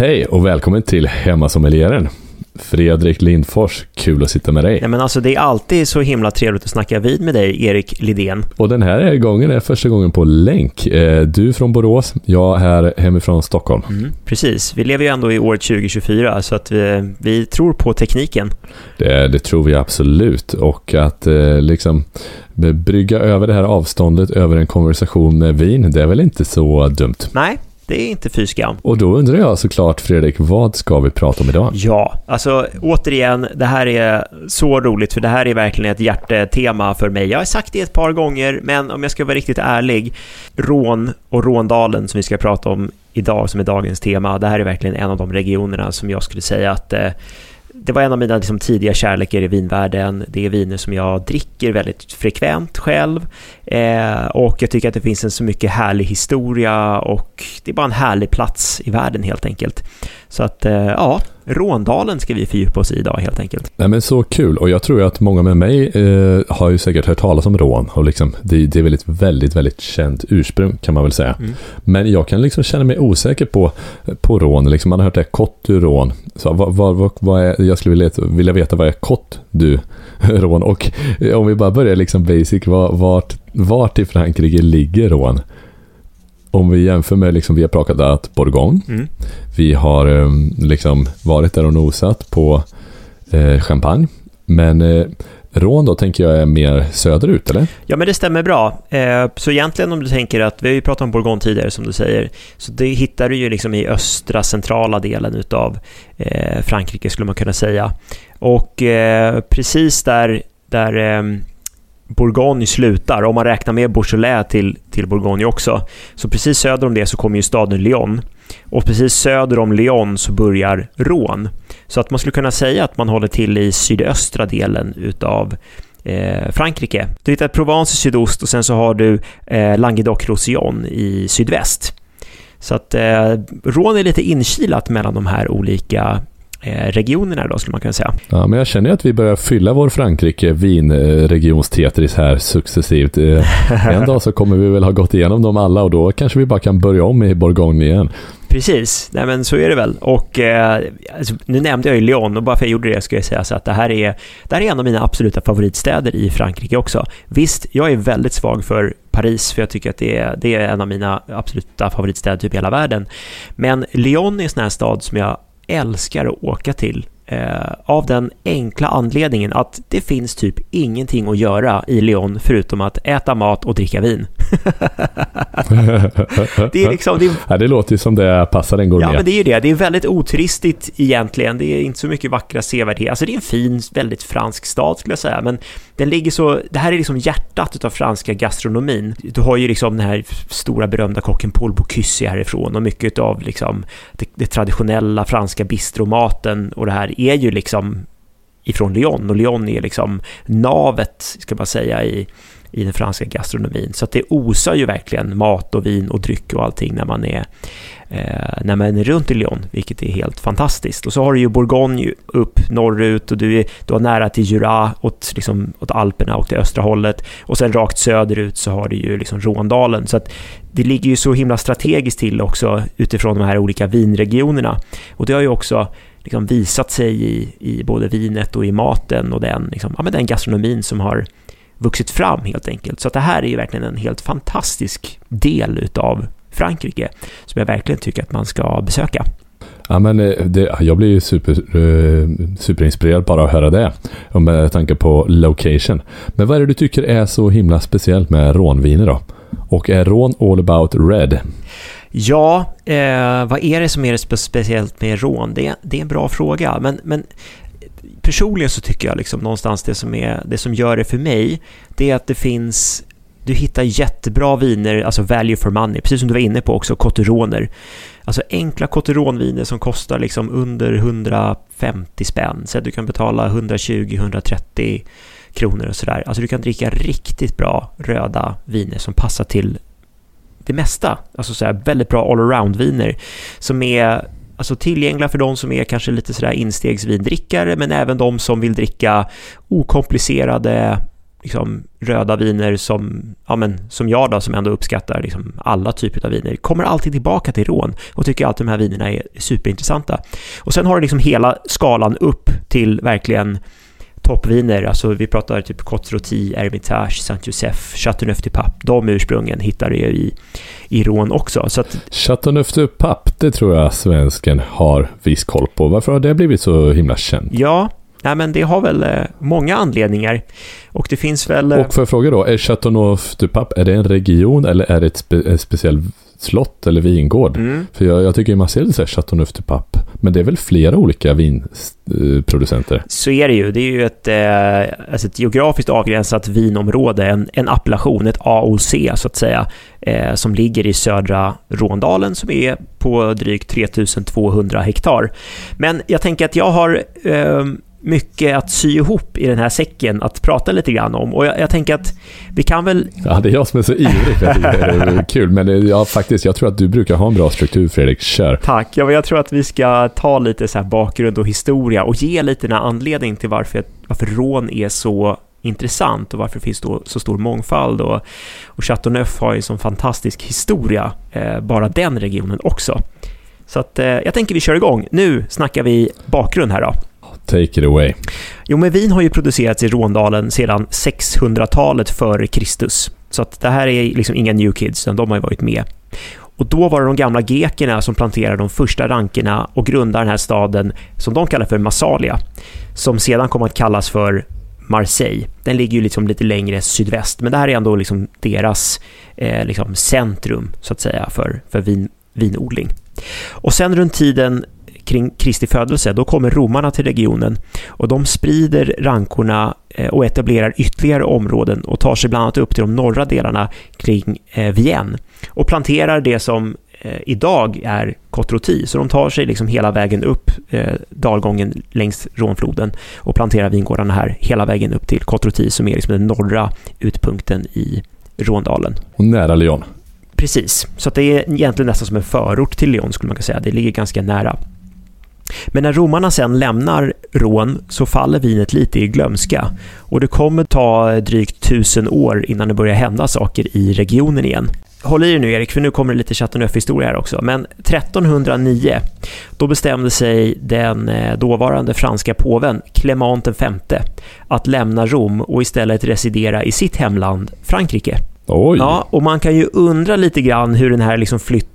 Hej och välkommen till Hemmasommelieren. Fredrik Lindfors, kul att sitta med dig. Ja, men alltså, det är alltid så himla trevligt att snacka vid med dig, Erik Lidén. Och den här gången är första gången på länk. Eh, du från Borås, jag här hemifrån Stockholm. Mm, precis, vi lever ju ändå i året 2024 så att vi, vi tror på tekniken. Det, det, tror vi absolut och att eh, liksom brygga över det här avståndet över en konversation med vin, det är väl inte så dumt? Nej, det är inte fy skam. Och då undrar jag såklart, Fredrik, vad ska vi prata om idag? Ja, alltså återigen, det här är så roligt, för det här är verkligen ett hjärtetema för mig. Jag har sagt det ett par gånger, men om jag ska vara riktigt ärlig, rån och Råndalen som vi ska prata om idag, som är dagens tema, det här är verkligen en av de regionerna som jag skulle säga att eh, det var en av mina liksom, tidiga kärlekar i vinvärlden. Det är viner som jag dricker väldigt frekvent själv. Eh, och jag tycker att det finns en så mycket härlig historia och det är bara en härlig plats i världen helt enkelt. Så att, eh, ja, Råndalen ska vi fördjupa oss i idag helt enkelt. Nej men så kul och jag tror att många med mig eh, har ju säkert hört talas om rån och liksom det, det är väl ett väldigt, väldigt känt ursprung kan man väl säga. Mm. Men jag kan liksom känna mig osäker på, på rån, liksom man har hört det kotturån. Så vad, vad, vad, vad är, jag skulle vilja, vilja veta vad är kott du rån och om vi bara börjar liksom basic, vart, vart i Frankrike ligger rån? Om vi jämför med, liksom, vi har pratat Bourgogne. Mm. Vi har um, liksom varit där och nosat på eh, champagne. Men eh, Rån då tänker jag är mer söderut, eller? Ja, men det stämmer bra. Eh, så egentligen om du tänker att, vi har ju pratat om Bourgogne tidigare som du säger, så det hittar du ju liksom i östra centrala delen utav eh, Frankrike skulle man kunna säga. Och eh, precis där, där ehm, Bourgogne slutar, om man räknar med Beaujolais till, till Bourgogne också. Så precis söder om det så kommer ju staden Lyon. Och precis söder om Lyon så börjar Rhône. Så att man skulle kunna säga att man håller till i sydöstra delen utav eh, Frankrike. Du hittar Provence i sydost och sen så har du eh, Languedoc-Roussillon i sydväst. Så att eh, Rhône är lite inkilat mellan de här olika regionerna då, skulle man kunna säga. Ja, men jag känner att vi börjar fylla vår Frankrike vinregions-Tetris här successivt. Eh, en dag så kommer vi väl ha gått igenom dem alla och då kanske vi bara kan börja om i Bourgogne igen. Precis, nej men så är det väl. Och eh, alltså, nu nämnde jag ju Lyon och bara för att jag gjorde det ska jag säga så att det här är, det här är en av mina absoluta favoritstäder i Frankrike också. Visst, jag är väldigt svag för Paris för jag tycker att det är, det är en av mina absoluta favoritstäder typ i hela världen. Men Lyon är en sån här stad som jag älskar att åka till Eh, av den enkla anledningen att det finns typ ingenting att göra i Lyon förutom att äta mat och dricka vin. det, är liksom, det, ja, det låter ju som det passar en gourmet. Ja, men det är ju det. Det är väldigt oturistigt egentligen. Det är inte så mycket vackra sevärdheter. Alltså det är en fin, väldigt fransk stad skulle jag säga, men den ligger så... Det här är liksom hjärtat av franska gastronomin. Du har ju liksom den här stora berömda kocken Paul Bocuse härifrån och mycket av liksom det, det traditionella franska bistromaten och det här är ju liksom ifrån Lyon och Lyon är liksom navet, ska man säga, i, i den franska gastronomin. Så att det osar ju verkligen mat och vin och dryck och allting när man är, eh, när man är runt i Lyon, vilket är helt fantastiskt. Och så har du ju Bourgogne upp norrut och du, är, du har nära till Jura, åt, liksom, åt Alperna och det östra hållet. Och sen rakt söderut så har du ju liksom Råndalen. Så att det ligger ju så himla strategiskt till också utifrån de här olika vinregionerna. Och det har ju också liksom visat sig i, i både vinet och i maten och den, liksom, ja, men den gastronomin som har vuxit fram helt enkelt. Så att det här är ju verkligen en helt fantastisk del utav Frankrike som jag verkligen tycker att man ska besöka. Ja, men eh, det, jag blir ju super, eh, superinspirerad bara att höra det. Med tanke på location. Men vad är det du tycker är så himla speciellt med rånviner då? Och är rån all about red? Ja, eh, vad är det som är det speciellt med rån? Det, det är en bra fråga, men, men personligen så tycker jag liksom någonstans det som, är, det som gör det för mig, det är att det finns du hittar jättebra viner, alltså value for money, precis som du var inne på också, cotteroner. Alltså enkla cotteronviner som kostar liksom under 150 spänn, så att du kan betala 120-130 kronor och sådär. Alltså du kan dricka riktigt bra röda viner som passar till det mesta. Alltså så här, väldigt bra allround-viner som är alltså tillgängliga för de som är kanske lite sådär instegsvindrickare men även de som vill dricka okomplicerade liksom, röda viner som, ja, men, som jag då, som ändå uppskattar liksom, alla typer av viner, kommer alltid tillbaka till rån och tycker alltid de här vinerna är superintressanta. Och sen har du liksom hela skalan upp till verkligen toppviner, alltså vi pratar typ Cotroti, Hermitage, Saint-Joseph, Chateauneuf du Pape, de ursprungen hittar du i, i Rån också. Så att, Chateauneuf du Pape, det tror jag svensken har viss koll på. Varför har det blivit så himla känt? Ja, Nej, men det har väl eh, många anledningar. Och det finns väl... Och för jag fråga då, är Chateauneuf du Pape, är det en region eller är det ett, spe, ett speciellt slott eller vingård? Mm. För jag, jag tycker man ser det så här Chateauneuf du Pape, men det är väl flera olika vinproducenter? Så är det ju. Det är ju ett, eh, alltså ett geografiskt avgränsat vinområde, en, en appellation, ett AOC så att säga, eh, som ligger i södra Råndalen som är på drygt 3200 hektar. Men jag tänker att jag har eh, mycket att sy ihop i den här säcken att prata lite grann om. Och jag, jag tänker att vi kan väl... Ja, det är jag som är så ivrig för att det är kul. Men ja, faktiskt, jag tror att du brukar ha en bra struktur, Fredrik. Kör! Tack! Ja, men jag tror att vi ska ta lite så bakgrund och historia och ge lite en anledning till varför, varför rån är så intressant och varför det finns då så stor mångfald. Och, och Chateauneuf har ju som fantastisk historia, eh, bara den regionen också. Så att, eh, jag tänker vi kör igång. Nu snackar vi bakgrund här då. Take it away. Jo, men vin har ju producerats i Råndalen sedan 600-talet före Kristus. Så att det här är liksom inga new kids, utan de har ju varit med. Och då var det de gamla grekerna som planterade de första rankerna och grundade den här staden som de kallar för Massalia, som sedan kom att kallas för Marseille. Den ligger ju liksom lite längre sydväst, men det här är ändå liksom deras eh, liksom centrum, så att säga, för, för vin, vinodling. Och sen runt tiden kring Kristi födelse, då kommer romarna till regionen och de sprider rankorna och etablerar ytterligare områden och tar sig bland annat upp till de norra delarna kring Vienne och planterar det som idag är Cotroti. Så de tar sig liksom hela vägen upp dalgången längs Rånfloden och planterar vingårdarna här hela vägen upp till Cotroti som är liksom den norra utpunkten i Råndalen. Och nära Lyon. Precis, så det är egentligen nästan som en förort till Lyon skulle man kunna säga. Det ligger ganska nära. Men när romarna sen lämnar Rån så faller vinet lite i glömska och det kommer ta drygt tusen år innan det börjar hända saker i regionen igen. Håll i dig nu Erik, för nu kommer det lite Chateauneuf-historia här också. Men 1309, då bestämde sig den dåvarande franska påven Clement V att lämna Rom och istället residera i sitt hemland Frankrike. Oj. Ja, och man kan ju undra lite grann hur den här liksom flytten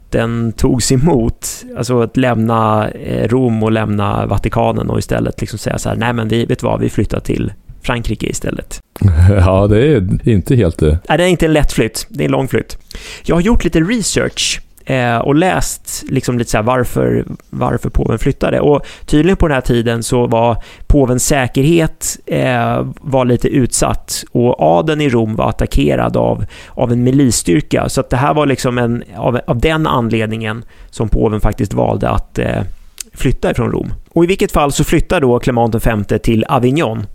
togs emot. Alltså att lämna Rom och lämna Vatikanen och istället liksom säga så här, nej men vi, vet vad, vi flyttar till Frankrike istället. Ja, det är inte helt... Nej, det är inte en lätt flytt, det är en lång flytt. Jag har gjort lite research eh, och läst liksom lite så varför, varför påven flyttade. Och tydligen på den här tiden så var påvens säkerhet eh, var lite utsatt och adeln i Rom var attackerad av, av en milisstyrka. Så att det här var liksom en, av, av den anledningen som påven faktiskt valde att eh, flytta ifrån Rom. Och i vilket fall så flyttar då Clement V till Avignon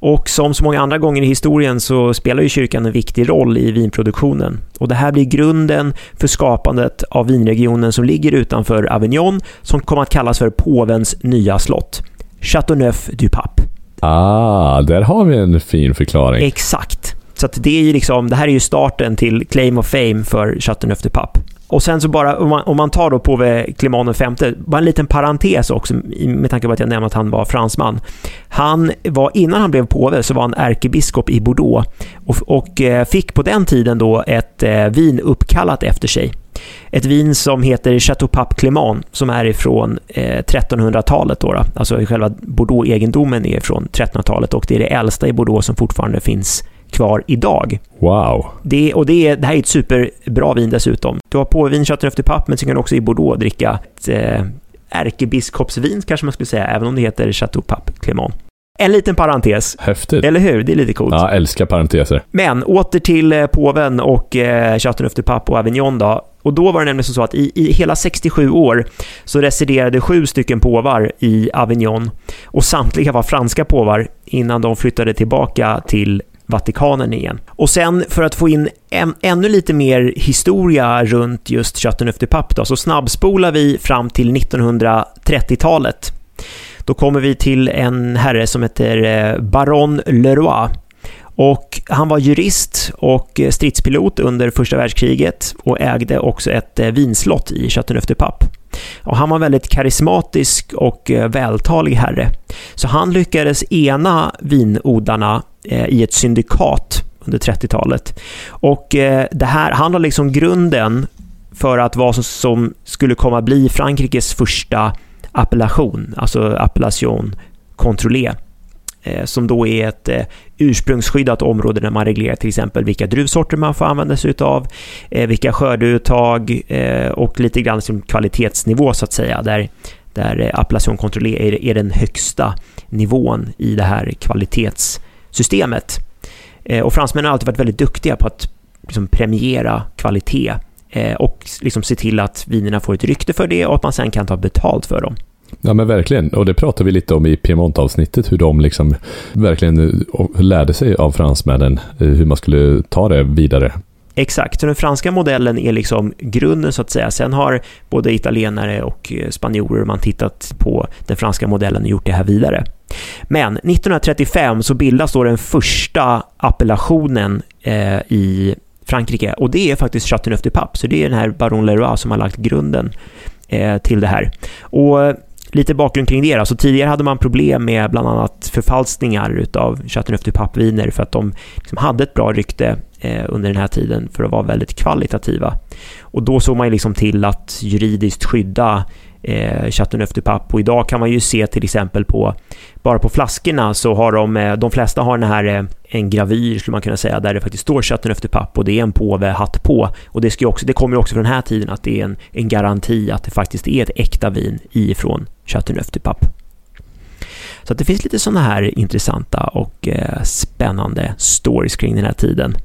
och som så många andra gånger i historien så spelar ju kyrkan en viktig roll i vinproduktionen. Och det här blir grunden för skapandet av vinregionen som ligger utanför Avignon som kommer att kallas för påvens nya slott. Chateauneuf du Pape. Ah, där har vi en fin förklaring. Exakt. Så det är ju liksom, det här är ju starten till claim of fame för Chateauneuf du Pape. Och sen så bara, om man, om man tar då Pove Clement V, bara en liten parentes också, med tanke på att jag nämnde att han var fransman. Han var, innan han blev påve, så var han ärkebiskop i Bordeaux och, och eh, fick på den tiden då ett eh, vin uppkallat efter sig. Ett vin som heter Chateau Pape Clément, som är ifrån eh, 1300-talet då, då. Alltså själva Bordeaux-egendomen är från 1300-talet och det är det äldsta i Bordeaux som fortfarande finns kvar idag. Wow. Det, och det, det här är ett superbra vin dessutom. Du har påvin Chateauneuf du Pape, men så kan du också i Bordeaux dricka ett eh, ärkebiskopsvin kanske man skulle säga, även om det heter Chateau Pape Clément. En liten parentes. Häftigt. Eller hur? Det är lite coolt. Ja, älskar parenteser. Men åter till eh, påven och eh, Chateauneuf du Pape och Avignon då. Och då var det nämligen så att i, i hela 67 år så residerade sju stycken påvar i Avignon och samtliga var franska påvar innan de flyttade tillbaka till Vatikanen igen. Och sen för att få in en, ännu lite mer historia runt just Chateauneuf de Pape då, så snabbspolar vi fram till 1930-talet. Då kommer vi till en herre som heter eh, Baron Leroy. Och han var jurist och stridspilot under första världskriget och ägde också ett eh, vinslott i Chateauneuf de Pape. Och han var en väldigt karismatisk och eh, vältalig herre. Så han lyckades ena vinodlarna Eh, i ett syndikat under 30-talet. Och eh, det här, han har liksom grunden för att vad som skulle komma bli Frankrikes första appellation, alltså appellation contrôlée eh, som då är ett ursprungsskyddat område där man reglerar till exempel vilka druvsorter man får använda sig av, vilka skördeuttag och lite grann som kvalitetsnivå så att säga, där, där appellation contrôlée är, den högsta nivån i det här kvalitets systemet. Eh, och fransmännen har alltid varit väldigt duktiga på att liksom premiera kvalitet eh, och liksom se till att vinerna får ett rykte för det och att man sen kan ta betalt för dem. Ja men verkligen, och det pratade vi lite om i Piemont-avsnittet, hur de liksom verkligen eh, lärde sig av fransmännen hur man skulle ta det vidare. Exakt, så den franska modellen är liksom grunden så att säga. Sen har både italienare och eh, spanjorer man tittat på den franska modellen och gjort det här vidare. Men 1935 så bildas då den första appellationen eh, i Frankrike. Och det är faktiskt Chateauneuf-du-Pape, så det är den här Baron Leroy som har lagt grunden eh, till det här. Och lite bakgrund kring det. Alltså tidigare hade man problem med bland annat förfalskningar utav Chateauneuf-du-Pape-viner för att de liksom hade ett bra rykte eh, under den här tiden för att vara väldigt kvalitativa. Och då såg man liksom till att juridiskt skydda eh, Chateauneuf du Pape. Och idag kan man ju se till exempel på, bara på flaskorna så har de, eh, de flesta har den här eh, en gravyr skulle man kunna säga, där det faktiskt står Chateauneuf du Pape och det är en påve hatt på. Och det, ska också, det kommer också från den här tiden att det är en, en garanti att det faktiskt är ett äkta vin ifrån Chateauneuf du Pape. Så att det finns lite sådana här intressanta och eh, spännande stories kring den här tiden.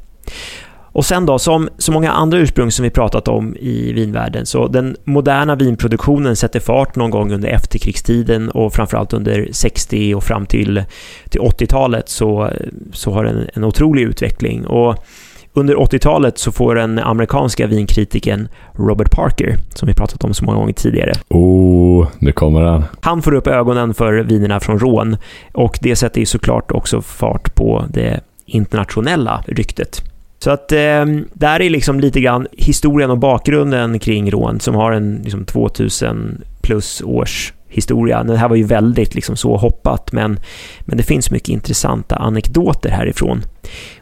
Och sen då, som så många andra ursprung som vi pratat om i vinvärlden, så den moderna vinproduktionen sätter fart någon gång under efterkrigstiden och framförallt under 60 och fram till, till 80-talet så, så har den en otrolig utveckling. Och under 80-talet så får den amerikanska vinkritikern Robert Parker, som vi pratat om så många gånger tidigare. Oh, nu kommer han. Han får upp ögonen för vinerna från Rån och det sätter ju såklart också fart på det internationella ryktet. Så att eh, där är liksom lite grann historien och bakgrunden kring rån som har en liksom, 2000 plus års historia. Det här var ju väldigt liksom så hoppat, men, men det finns mycket intressanta anekdoter härifrån.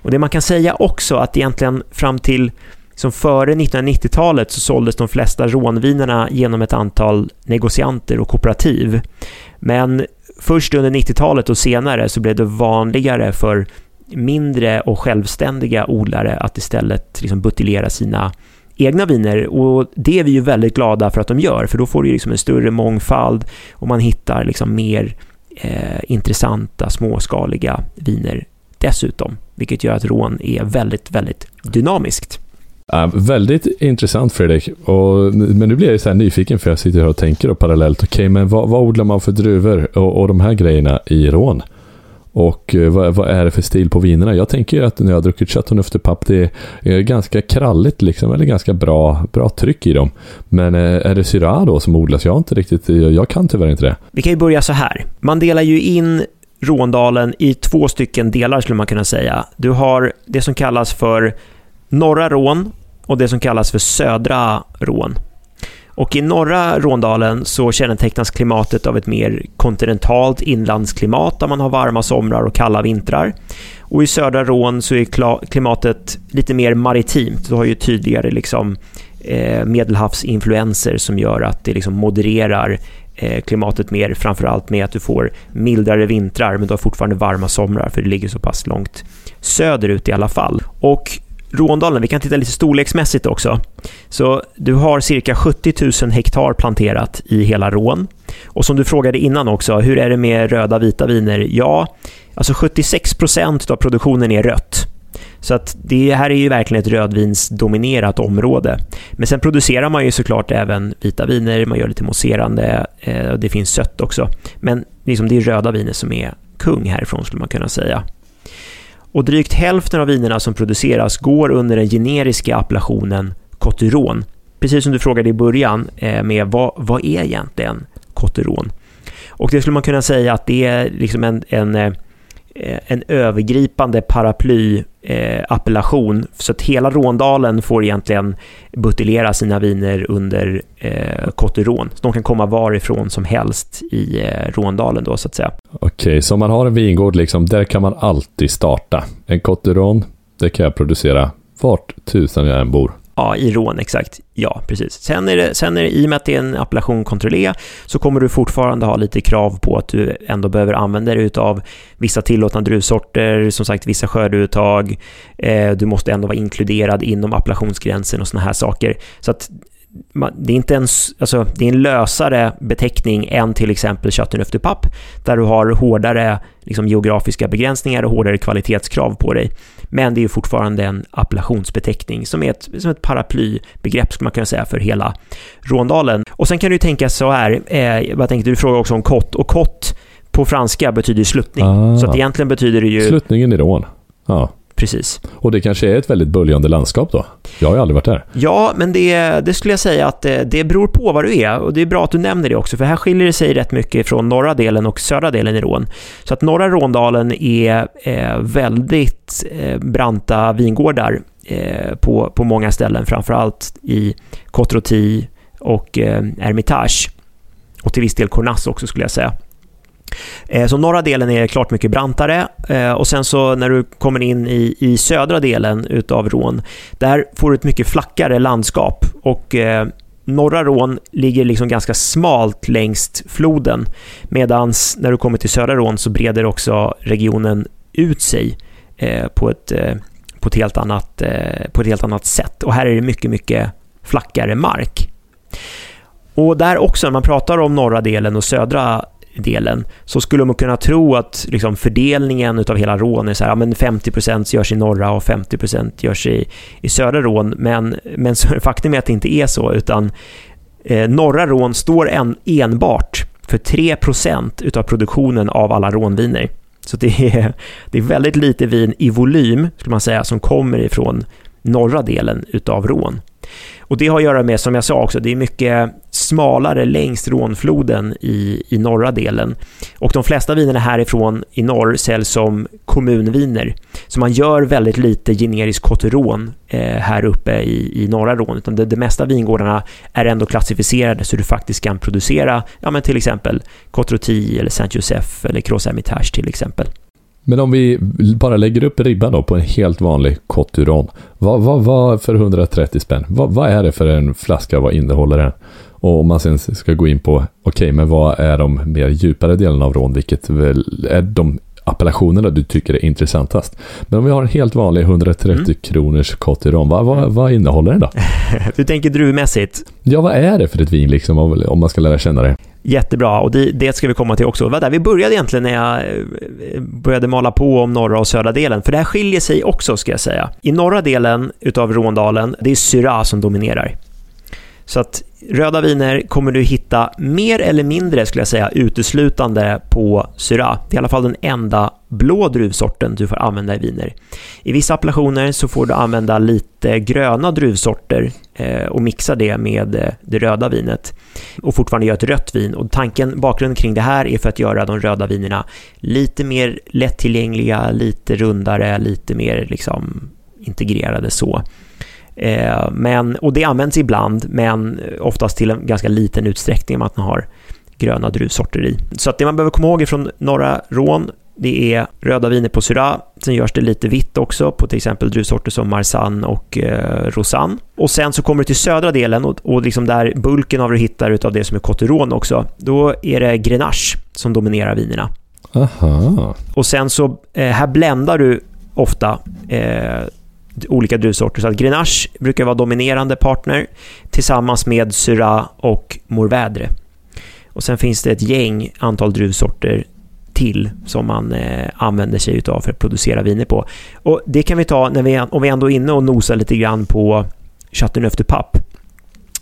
Och det man kan säga också att egentligen fram till som före 1990-talet så såldes de flesta rånvinerna genom ett antal negocianter och kooperativ. Men först under 90-talet och senare så blev det vanligare för mindre och självständiga odlare att istället liksom buteljera sina egna viner och det är vi ju väldigt glada för att de gör för då får du liksom en större mångfald och man hittar liksom mer eh, intressanta småskaliga viner dessutom, vilket gör att rån är väldigt, väldigt dynamiskt. Ja, väldigt intressant Fredrik. Och, men nu blir jag så här nyfiken för jag sitter här och tänker då parallellt. Okej, okay, men vad, vad, odlar man för druvor och, och de här grejerna i rån? Och eh, vad, vad, är det för stil på vinerna? Jag tänker ju att när jag har druckit Chateauneuf de Pape, det är ganska kralligt liksom, eller ganska bra, bra tryck i dem. Men eh, är det Syrah då som odlas? Jag har inte riktigt, jag kan tyvärr inte det. Vi kan ju börja så här. Man delar ju in Råndalen i två stycken delar skulle man kunna säga. Du har det som kallas för norra Rån och det som kallas för södra Rån. Och i norra Råndalen så kännetecknas klimatet av ett mer kontinentalt inlandsklimat där man har varma somrar och kalla vintrar. Och i södra Rån så är klimatet lite mer maritimt. Du har ju tydligare liksom, eh, medelhavsinfluenser som gör att det liksom modererar eh, klimatet mer, framförallt med att du får mildare vintrar men du har fortfarande varma somrar för det ligger så pass långt söderut i alla fall. Och Råndalen, vi kan titta lite storleksmässigt också. Så du har cirka 70 000 hektar planterat i hela Rån. Och som du frågade innan också, hur är det med röda vita viner? Ja, alltså 76 procent av produktionen är rött. Så att det här är ju verkligen ett rödvinsdominerat område. Men sen producerar man ju såklart även vita viner, man gör lite mousserande, eh, det finns sött också. Men liksom det är röda viner som är kung härifrån skulle man kunna säga och drygt hälften av vinerna som produceras går under den generiska appellationen Cotteron. Precis som du frågade i början eh, med vad, vad är egentligen Cotteron? Och det skulle man kunna säga att det är liksom en, en, eh, Eh, en övergripande paraply-appellation. Eh, så att hela Råndalen får egentligen buteljera sina viner under eh, Cotteron. Så de kan komma varifrån som helst i eh, Råndalen då, så att säga. Okej, okay, så om man har en vingård, liksom, där kan man alltid starta. En Cotteron, det kan jag producera vart tusan jag än bor. Ja, i rån, exakt. Ja, precis. Sen är det, sen är det, i och med att det är en appellation kontrollé, så kommer du fortfarande ha lite krav på att du ändå behöver använda dig av vissa tillåtna druvsorter, som sagt vissa skördeuttag. Eh, du måste ändå vara inkluderad inom appellationsgränsen och sådana här saker. Så att det är inte en, alltså, det är en lösare beteckning än till exempel Pape, där du har hårdare liksom, geografiska begränsningar och hårdare kvalitetskrav på dig. Men det är fortfarande en appellationsbeteckning som är ett, som ett paraplybegrepp, skulle man kunna säga, för hela Råndalen. Och sen kan du tänka så här, eh, jag tänkte, du frågar också om kott, och kott på franska betyder sluttning. Ah. Så att egentligen betyder det ju... Sluttningen i Rån. Ja precis. Och det kanske är ett väldigt böljande landskap då? Jag har ju aldrig varit där. Ja, men det, det skulle jag säga att det, det beror på var du är. Och det är bra att du nämner det också, för här skiljer det sig rätt mycket från norra delen och södra delen i Rån. Så att norra Råndalen är eh, väldigt eh, branta vingårdar eh, på, på många ställen, framförallt i Cotroti och eh, Hermitage. Och till viss del Cornas också skulle jag säga. Eh, så norra delen är klart mycket brantare eh, och sen så när du kommer in i, i södra delen utav Rån, där får du ett mycket flackare landskap och eh, norra Rån ligger liksom ganska smalt längs floden medan när du kommer till södra Rån så breder också regionen ut sig eh, på ett, på ett, helt, annat, på ett helt annat sätt och här är det mycket, mycket flackare mark. Och där också, när man pratar om norra delen och södra delen, så skulle man kunna tro att liksom, fördelningen av hela rån är så här, ja, men 50% görs i norra och 50% görs i, i södra rån, men, men faktum är att det inte är så, utan eh, norra rån står en, enbart för 3% utav produktionen av alla rånviner. Så det är, det är väldigt lite vin i volym, skulle man säga, som kommer ifrån norra delen utav rån. Och det har att göra med, som jag sa också, det är mycket smalare längs Rånfloden i, i norra delen. Och de flesta vinerna härifrån i norr säljs som kommunviner. Så man gör väldigt lite generisk Cotteron eh, här uppe i, i norra Rån, utan det, det mesta vingårdarna är ändå klassificerade så du faktiskt kan producera, ja men till exempel Cotroti eller Saint-Joseph eller Cros Hermitage till exempel. Men om vi bara lägger upp ribban då på en helt vanlig Coturon. Vad, vad, vad för 130 spänn? Vad, vad är det för en flaska? Vad innehåller den? Och om man sen ska gå in på, okej, okay, men vad är de mer djupare delarna av rån? Vilket väl är de appellationerna du tycker är intressantast. Men om vi har en helt vanlig 130 mm. kronors Coturon, vad, vad, vad innehåller den då? du tänker druvmässigt? Ja, vad är det för ett vin liksom, om man ska lära känna det? Jättebra, och det, det, ska vi komma till också. Det var där vi började egentligen när jag eh, började mala på om norra och södra delen, för det här skiljer sig också ska jag säga. I norra delen utav Råndalen, det är Syrah som dominerar. Så att röda viner kommer du hitta mer eller mindre, skulle jag säga, uteslutande på Syrah. Det är i alla fall den enda blå druvsorten du får använda i viner. I vissa appellationer så får du använda lite gröna druvsorter eh, och mixa det med eh, det röda vinet och fortfarande göra ett rött vin. Och tanken, bakgrunden kring det här är för att göra de röda vinerna lite mer lättillgängliga, lite rundare, lite mer liksom integrerade så. Eh, men, och det används ibland, men oftast till en ganska liten utsträckning om att man har gröna druvsorter i. Så att det man behöver komma ihåg från norra Rån, det är röda viner på Syrah. Sen görs det lite vitt också på till exempel druvsorter som Marsanne och eh, Rosanne. Och sen så kommer du till södra delen och, och liksom där bulken av det du hittar utav det som är Cotteron också. Då är det Grenache som dominerar vinerna. Aha. Och sen så, eh, här bländar du ofta eh, olika druvsorter. Så att Grenache brukar vara dominerande partner tillsammans med Syrah och Mourvèdre. Och sen finns det ett gäng antal druvsorter till som man eh, använder sig utav för att producera viner på. Och det kan vi ta när vi, om vi ändå är inne och nosar lite grann på Chateauneuf du Pape.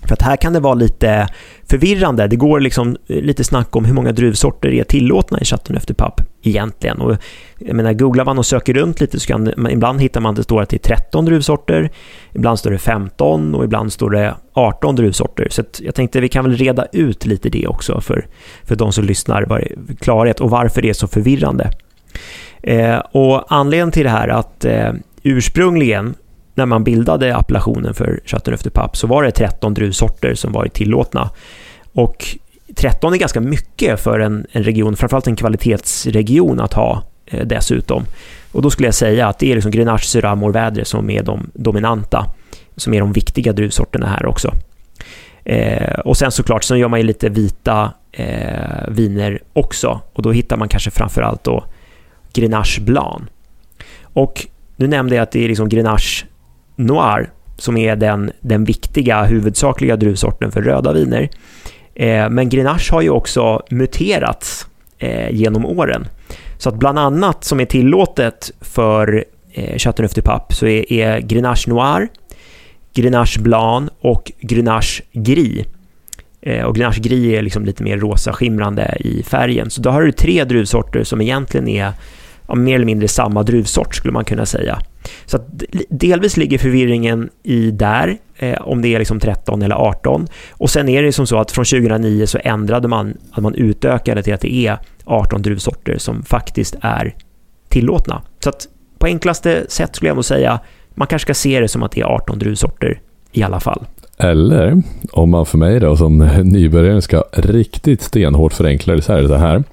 För att här kan det vara lite förvirrande. Det går liksom eh, lite snack om hur många druvsorter är tillåtna i Chateauneuf du Pape egentligen. Och jag menar, googlar man och söker runt lite så kan man, ibland hittar man att det står att det är 13 druvsorter, ibland står det 15 och ibland står det 18 druvsorter. Så jag tänkte vi kan väl reda ut lite det också för, för de som lyssnar, var, klarhet och varför det är så förvirrande. Eh, och anledningen till det här att eh, ursprungligen när man bildade appellationen för Chateauneuf du Pape så var det 13 druvsorter som var tillåtna. Och 13 är ganska mycket för en, en region, framförallt en kvalitetsregion att ha eh, dessutom. Och då skulle jag säga att det är liksom Grenache, Syrah, Mourvèdre som är de dominanta, som är de viktiga druvsorterna här också. Eh, och sen såklart så gör man ju lite vita eh, viner också och då hittar man kanske framförallt då Grenache Blanc. Och nu nämnde jag att det är liksom Grenache Noir som är den, den viktiga, huvudsakliga druvsorten för röda viner. Eh, men Grenache har ju också muterats eh, genom åren. Så att bland annat som är tillåtet för eh, Chateauneuf du Pape så är, är Grenache Noir, Grenache Blanc och Grenache Gris. Eh, och Grenache Gris är liksom lite mer rosa skimrande i färgen. Så då har du tre druvsorter som egentligen är ja, mer eller mindre samma druvsort skulle man kunna säga. Så att delvis ligger förvirringen i där, eh, om det är liksom 13 eller 18. Och sen är det som så att från 2009 så ändrade man, att man utökade till att det är 18 druvsorter som faktiskt är tillåtna. Så att på enklaste sätt skulle jag nog säga, man kanske ska se det som att det är 18 druvsorter i alla fall. Eller om man för mig då som nybörjare ska riktigt stenhårt förenkla det så här, det så här.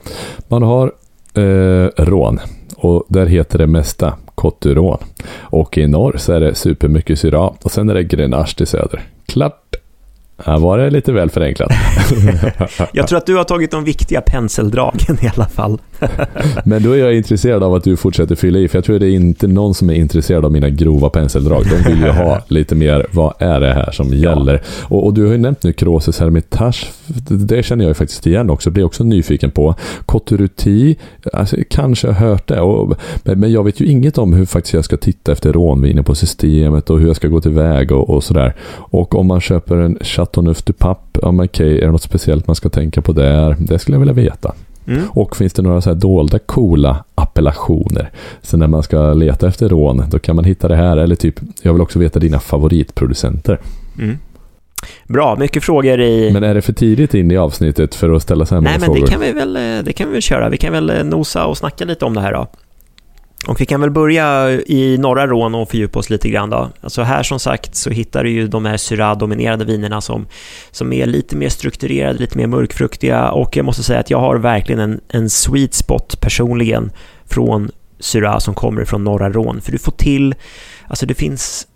Man har eh, rån och där heter det mesta Coturon. Och i norr så är det supermycket Syrah och sen är det Grenache i söder. Klart! Här var det lite väl förenklat. jag tror att du har tagit de viktiga penseldragen i alla fall. Men då är jag intresserad av att du fortsätter fylla i, för jag tror att det är inte någon som är intresserad av mina grova penseldrag. De vill ju ha lite mer, vad är det här som gäller? Ja. Och, och, du har ju nämnt nu Kroses Hermitage, det känner jag ju faktiskt igen också, blir också nyfiken på. Koturuti, alltså, kanske har hört det, och, men jag vet ju inget om hur faktiskt jag ska titta efter rånviner på systemet och hur jag ska gå tillväga och, och sådär. Och om man köper en 13 papp, ja men okej, är det något speciellt man ska tänka på där? Det skulle jag vilja veta. Mm. Och finns det några så här dolda coola appellationer? Så när man ska leta efter rån, då kan man hitta det här. Eller typ, jag vill också veta dina favoritproducenter. Mm. Bra, mycket frågor i... Men är det för tidigt in i avsnittet för att ställa så här Nej, många men frågor? Det kan, vi väl, eh, det kan vi väl köra. Vi kan väl eh, nosa och snacka lite om det här då. Och vi kan väl börja i norra Rån och fördjupa oss lite grann då. Alltså här som sagt så hittar du ju de här Syrah-dominerade vinerna som, som är lite mer strukturerade, lite mer mörkfruktiga och jag måste säga att jag har verkligen en, en sweet spot personligen från Syrah som kommer från norra Rån. För du får till, alltså det finns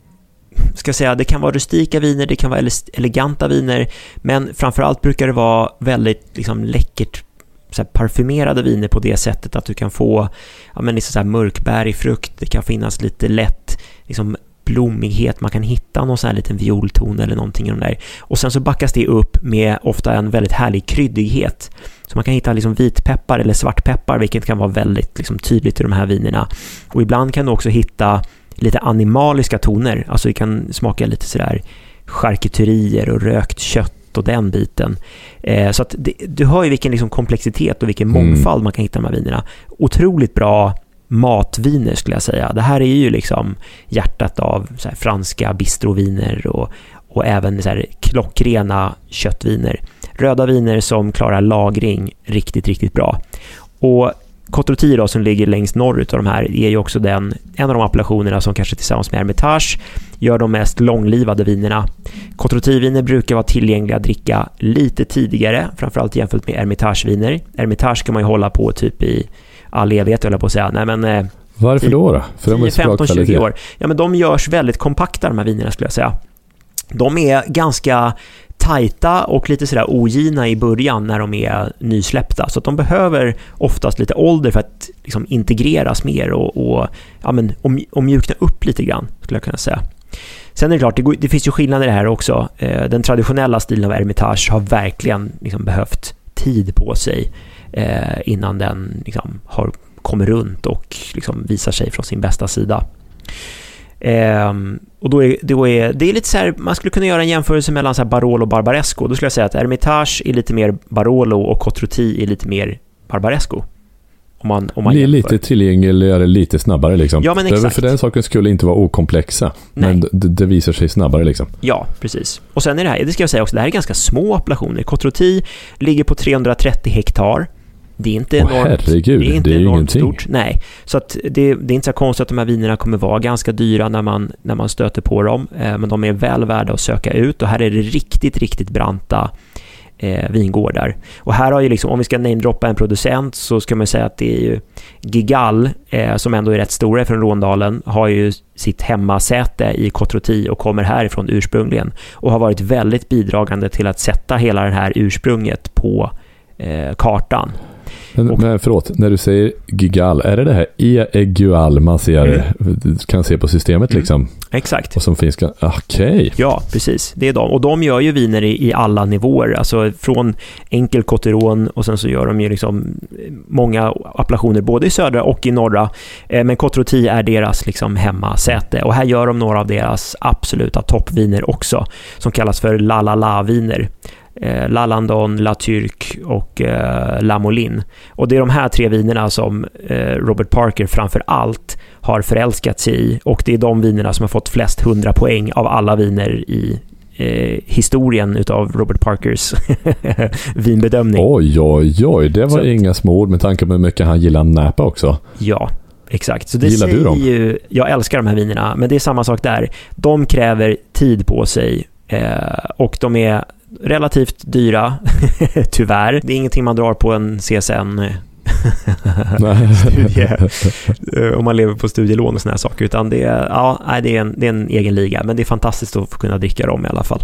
ska jag säga, det kan vara rustika viner, det kan vara eleganta viner, men framförallt brukar det vara väldigt liksom, läckert så parfymerade viner på det sättet att du kan få ja, men liksom så här mörkbärig frukt, det kan finnas lite lätt liksom blommighet, man kan hitta någon sån här liten violton eller någonting i de där. Och sen så backas det upp med ofta en väldigt härlig kryddighet. Så man kan hitta liksom vitpeppar eller svartpeppar, vilket kan vara väldigt liksom tydligt i de här vinerna. Och ibland kan du också hitta lite animaliska toner, alltså det kan smaka lite sådär charkuterier och rökt kött och den biten. Eh, så att det, du hör ju vilken liksom komplexitet och vilken mm. mångfald man kan hitta i de här vinerna. Otroligt bra matviner skulle jag säga. Det här är ju liksom hjärtat av franska bistroviner och, och även så här klockrena köttviner. Röda viner som klarar lagring riktigt, riktigt bra. Och Cotroti då, som ligger längst norrut av de här, är ju också den, en av de appellationerna som kanske tillsammans med Hermitage gör de mest långlivade vinerna. Cotroti-viner brukar vara tillgängliga att dricka lite tidigare, framförallt jämfört med Hermitage-viner. Hermitage kan man ju hålla på typ i all evighet, höll jag på att säga. Nej, men, eh, Varför då? då? För de är 15, 20 år. Ja, men de görs väldigt kompakta, de här vinerna skulle jag säga. De är ganska tajta och lite sådär ogina i början när de är nysläppta. Så att de behöver oftast lite ålder för att liksom integreras mer och, och, ja, men, och, och mjukna upp lite grann, skulle jag kunna säga. Sen är det klart, det, det finns ju skillnader här också. Eh, den traditionella stilen av Hermitage har verkligen liksom behövt tid på sig eh, innan den liksom har kommit runt och liksom visar sig från sin bästa sida. Um, och då är, då är, det är lite så här, man skulle kunna göra en jämförelse mellan så Barolo och Barbaresco. Då skulle jag säga att Hermitage är lite mer Barolo och Cotroti är lite mer Barbaresco. Om man, om man lite tillgängligare, lite snabbare liksom. Ja, men exakt. För den saken skulle inte vara okomplexa. Nej. Men det, det, visar sig snabbare liksom. Ja, precis. Och sen är det här, det ska jag säga också, det här är ganska små appellationer. Cotroti ligger på 330 hektar. Det är inte Åh, enormt, herregud, det är inte det är enormt ingenting. stort. Nej, så att det, det är inte så konstigt att de här vinerna kommer vara ganska dyra när man, när man stöter på dem. Eh, men de är väl värda att söka ut och här är det riktigt, riktigt branta eh, vingårdar. Och här har ju liksom, om vi ska namedroppa en producent så ska man säga att det är ju Gigal, eh, som ändå är rätt stora från Råndalen, har ju sitt hemmasäte i Kotroti och kommer härifrån ursprungligen och har varit väldigt bidragande till att sätta hela det här ursprunget på eh, kartan. Men, Och- men förlåt, när du säger Gigal, är det det här E-Egual man ser, kan se på systemet Mm. liksom? Exakt. Och som finns... Okej. Ja, precis. Det är de. Och de gör ju viner i, i alla nivåer. Alltså från enkel Cotteron och sen så gör de ju liksom många appellationer både i södra och i norra. Eh, Men Cotroti är deras liksom hemmasäte. Och här gör de några av deras absoluta toppviner också. Som kallas för La La La-viner. Eh, La Landon, La Turc och eh, La Moline. Och det är de här tre vinerna som eh, Robert Parker framför allt har förälskat sig i och det är de vinerna som har fått flest 100 poäng av alla viner i eh, historien utav Robert Parkers vinbedömning. Oj, oj, oj. Det var Så- inga små ord med tanke på hur mycket han gillar Napa också. Ja, exakt. Så det Gillar du säger dem? Ju, jag älskar de här vinerna, men det är samma sak där. De kräver tid på sig eh, och de är relativt dyra, tyvärr. Det är ingenting man drar på en CSN studie, eh, om man lever på studielån och såna här saker, utan det är, ja, det är, en, det är en egen liga, men det är fantastiskt att få kunna dricka dem i alla fall.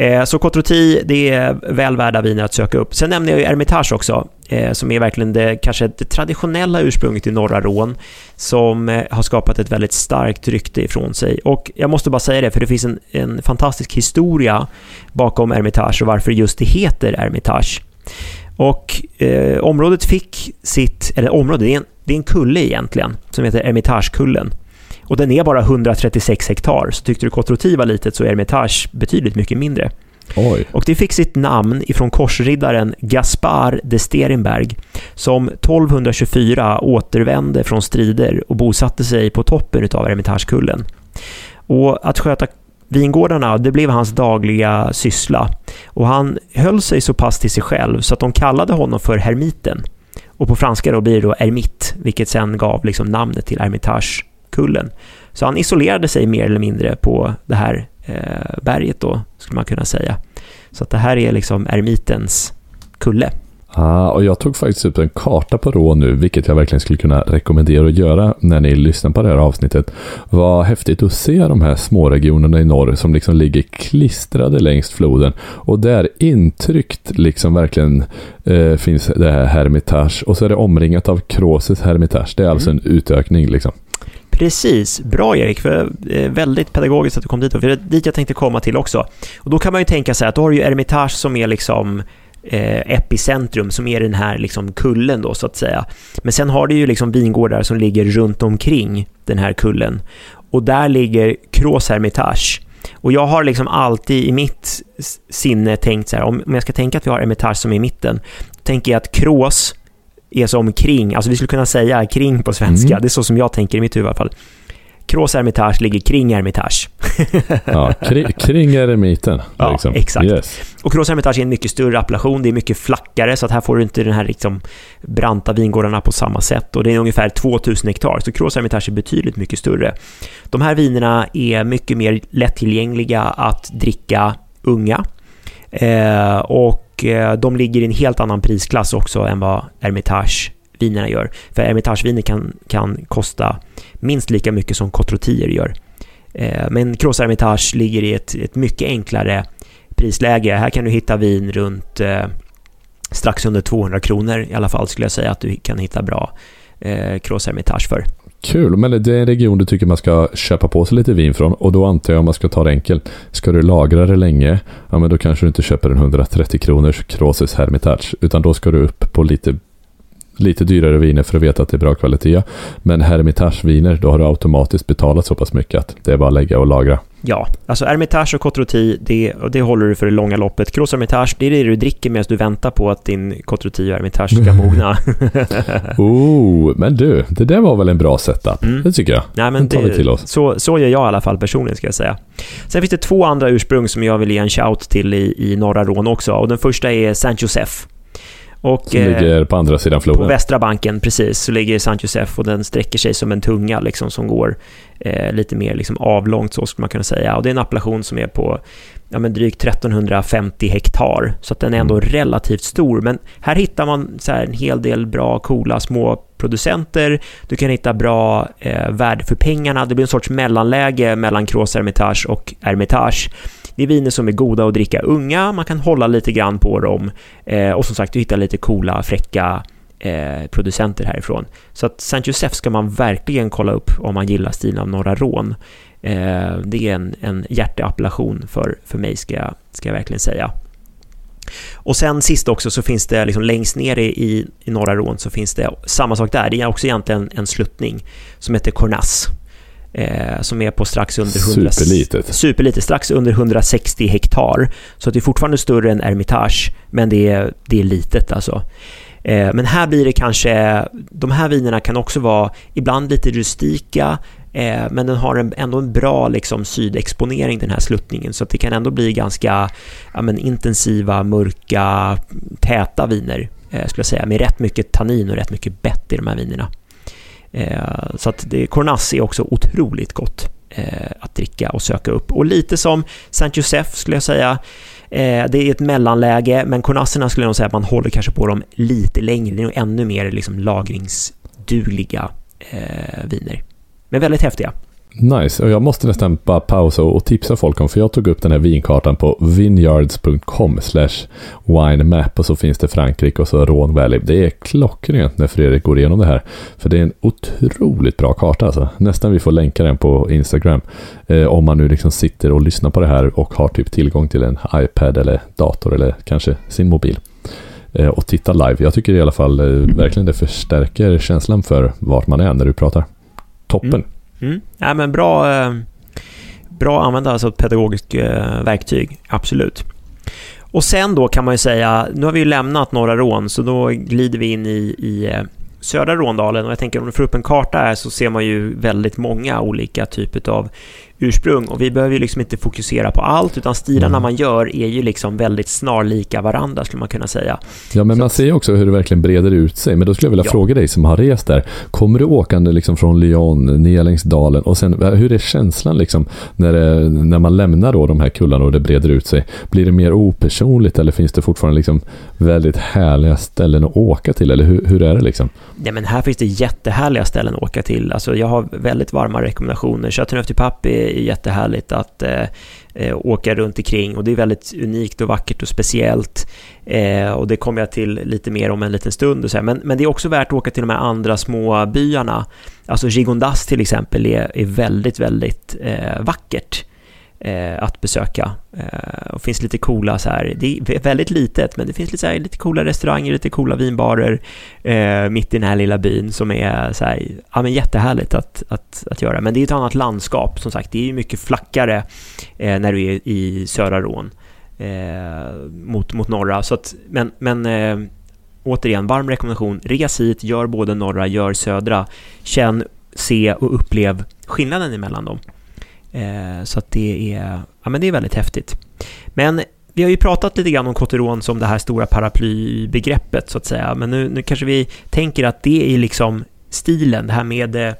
Eh, Så Cotroti, det är väl värda viner att söka upp. Sen nämner jag ju Hermitage också, eh, som är verkligen det, kanske det traditionella ursprunget i norra Rån, som eh, har skapat ett väldigt starkt rykte ifrån sig. Och jag måste bara säga det, för det finns en, en fantastisk historia bakom Hermitage och varför just det heter Hermitage. Och eh, området fick sitt, eller området, det är en, det är en kulle egentligen, som heter Hermitagekullen. Och den är bara 136 hektar, så tyckte du Cotroti var litet så är Hermitage betydligt mycket mindre. Oj. Och det fick sitt namn ifrån korsriddaren Gaspar de Sterenberg som 1224 återvände från strider och bosatte sig på toppen av Hermitagekullen. Och att sköta vingårdarna, det blev hans dagliga syssla. Och han höll sig så pass till sig själv så att de kallade honom för Hermiten. Och på franska då blir det då Ermit, vilket sen gav liksom namnet till kullen. Så han isolerade sig mer eller mindre på det här eh, berget då, skulle man kunna säga. Så att det här är liksom ermitens kulle. Ah, och jag tog faktiskt upp en karta på Rå nu, vilket jag verkligen skulle kunna rekommendera att göra när ni lyssnar på det här avsnittet. Vad häftigt att se de här småregionerna i norr som liksom ligger klistrade längs floden. Och där intryckt liksom verkligen eh, finns det här Hermitage. Och så är det omringat av Kråses Hermitage. Det är alltså en utökning liksom. Precis, bra Erik, för eh, väldigt pedagogiskt att du kom dit, för det dit jag tänkte komma till också. Och då kan man ju tänka sig att då har du ju Ermitage som är liksom eh, epicentrum, som är den här liksom kullen då så att säga. Men sen har du ju liksom vingårdar som ligger runt omkring den här kullen. Och där ligger Krås Hermitage. Och jag har liksom alltid i mitt sinne tänkt så här, om om jag ska tänka att vi har Hermitage som är i mitten, tänker jag att Krås är som kring, alltså vi skulle kunna säga kring på svenska, Mm. det är så som jag tänker i mitt huvud i alla fall. Krås Hermitage ligger kring Hermitage. Ja, kring, kring eremiten. Ja, liksom. exakt. Yes. Och Krås Hermitage är en mycket större appellation, det är mycket flackare, så att här får du inte den här liksom branta vingårdarna på samma sätt. Och det är ungefär 2000 hektar, så Krås Hermitage är betydligt mycket större. De här vinerna är mycket mer lättillgängliga att dricka unga. Eh, och eh, de ligger i en helt annan prisklass också än vad vinerna gör. För hermitageviner kan, kan kosta minst lika mycket som Cotrotier gör. Eh, men Cross Hermitage ligger i ett, ett mycket enklare prisläge. Här kan du hitta vin runt eh, strax under 200 kronor i alla fall skulle jag säga att du kan hitta bra eh, Cross Hermitage för. Kul, men det är en region du tycker man ska köpa på sig lite vin från och då antar jag om man ska ta det enkelt. Ska du lagra det länge, ja men då kanske du inte köper en 130 kronors Crosses Hermitage utan då ska du upp på lite lite dyrare viner för att veta att det är bra kvalitet. Men Hermitage-viner, då har du automatiskt betalat så pass mycket att det är bara att lägga och lagra. Ja, alltså Hermitage och Cotroti, det, det håller du för det långa loppet. Cross Hermitage, det är det du dricker medan du väntar på att din Cotroti och Hermitage ska mogna. Oh, men du, det där var väl en bra setup? Mm. Det tycker jag. Nej, men Den tar vi till det, oss. så, så gör jag i alla fall personligen ska jag säga. Sen finns det två andra ursprung som jag vill ge en shout till i, i norra Rån också och den första är Saint Joseph. Och, som ligger på andra sidan floden? På västra banken, precis, så ligger Saint Josef och den sträcker sig som en tunga liksom, som går eh, lite mer liksom, avlångt, så skulle man kunna säga. Och det är en appellation som är på ja, men drygt 1350 hektar, så att den är ändå mm. relativt stor. Men här hittar man så en hel del bra, coola små producenter. Du kan hitta bra eh, värde för pengarna. Det blir en sorts mellanläge mellan Cross Hermitage och Hermitage. Det är viner som är goda att dricka unga, man kan hålla lite grann på dem eh, och som sagt, du hittar lite coola, fräcka eh, producenter härifrån. Så att Saint Joseph ska man verkligen kolla upp om man gillar stilen av Norra Rån. Eh, det är en, en hjärteappellation för, för mig, ska jag, ska jag verkligen säga. Och sen sist också så finns det liksom längst ner i, i norra Rån så finns det samma sak där. Det är också egentligen en sluttning som heter Cornas. Eh, som är på strax under 100... Superlitet. Superlitet, strax under 160 hektar. Så det är fortfarande större än Hermitage, men det är, det är litet alltså. Eh, men här blir det kanske, de här vinerna kan också vara ibland lite rustika, eh, men den har en, ändå en bra liksom, sydexponering den här sluttningen, så att det kan ändå bli ganska ja, men, intensiva, mörka, täta viner, eh, skulle jag säga, med rätt mycket tannin och rätt mycket bett i de här vinerna. Eh, så att det, Cornas är också otroligt gott eh, att dricka och söka upp. Och lite som Saint Joseph skulle jag säga, eh, det är ett mellanläge, men kornasserna skulle jag nog säga att man håller kanske på dem lite längre. Det är nog ännu mer liksom lagringsdugliga eh, viner. Men väldigt häftiga. Nice, och jag måste nästan bara pausa och tipsa folk om, för jag tog upp den här vinkartan på vineyards.com slash winemap och så finns det Frankrike och så Rhone Valley. Det är klockrent när Fredrik går igenom det här, för det är en otroligt bra karta alltså. Nästan vi får länka den på Instagram, eh, om man nu liksom sitter och lyssnar på det här och har typ tillgång till en iPad eller dator eller kanske sin mobil eh, och titta live. Jag tycker i alla fall eh, verkligen det förstärker känslan för vart man är när du pratar. Toppen! Mm. Mm. Ja, men bra, eh, bra att använda alltså ett pedagogiskt eh, verktyg, absolut. Och sen då kan man ju säga, nu har vi ju lämnat Norra Rån, så då glider vi in i, i eh, södra Råndalen och jag tänker om du får upp en karta här så ser man ju väldigt många olika typer av ursprung och vi behöver ju liksom inte fokusera på allt utan stilarna mm. man gör är ju liksom väldigt snarlika varandra skulle man kunna säga. Ja men så man ser också hur det verkligen breder ut sig men då skulle jag vilja ja. fråga dig som har rest där kommer du åkande liksom från Lyon ner längs dalen och sen hur är känslan liksom när, det, när man lämnar då de här kullarna och det breder ut sig blir det mer opersonligt eller finns det fortfarande liksom väldigt härliga ställen att åka till eller hur, hur är det liksom? Ja men här finns det jättehärliga ställen att åka till alltså jag har väldigt varma rekommendationer Chateauneuf du Pape det är jättehärligt att eh, eh, åka runt omkring och det är väldigt unikt och vackert och speciellt. Eh, och det kommer jag till lite mer om en liten stund. Och så här. Men, men det är också värt att åka till de här andra små byarna. Alltså Gigondas till exempel är, är väldigt, väldigt eh, vackert Eh, att besöka. Eh, och finns lite coola så här, det är väldigt litet, men det finns lite, så här, lite coola restauranger, lite coola vinbarer eh, mitt i den här lilla byn som är så här, ja men jättehärligt att, att, att göra. Men det är ett annat landskap, som sagt, det är ju mycket flackare eh, när du är i södra Rån eh, mot, mot norra. Så att, men men eh, återigen, varm rekommendation, res hit, gör både norra, gör södra, känn, se och upplev skillnaden emellan dem. Eh, så att det är, ja, men det är väldigt häftigt. Men vi har ju pratat lite grann om Cotteron som det här stora paraplybegreppet så att säga, men nu, nu kanske vi tänker att det är liksom stilen, det här med eh,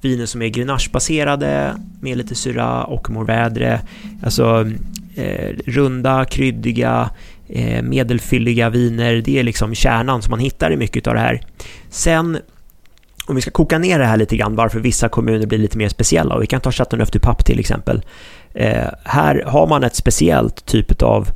viner som är grenachebaserade med lite syra och morvädre, alltså eh, runda, kryddiga, eh, medelfylliga viner, det är liksom kärnan som man hittar i mycket av det här. Sen om vi ska koka ner det här lite grann, varför vissa kommuner blir lite mer speciella, och vi kan ta Chateauneuf du Pape till exempel. Eh, här har man ett speciellt typ av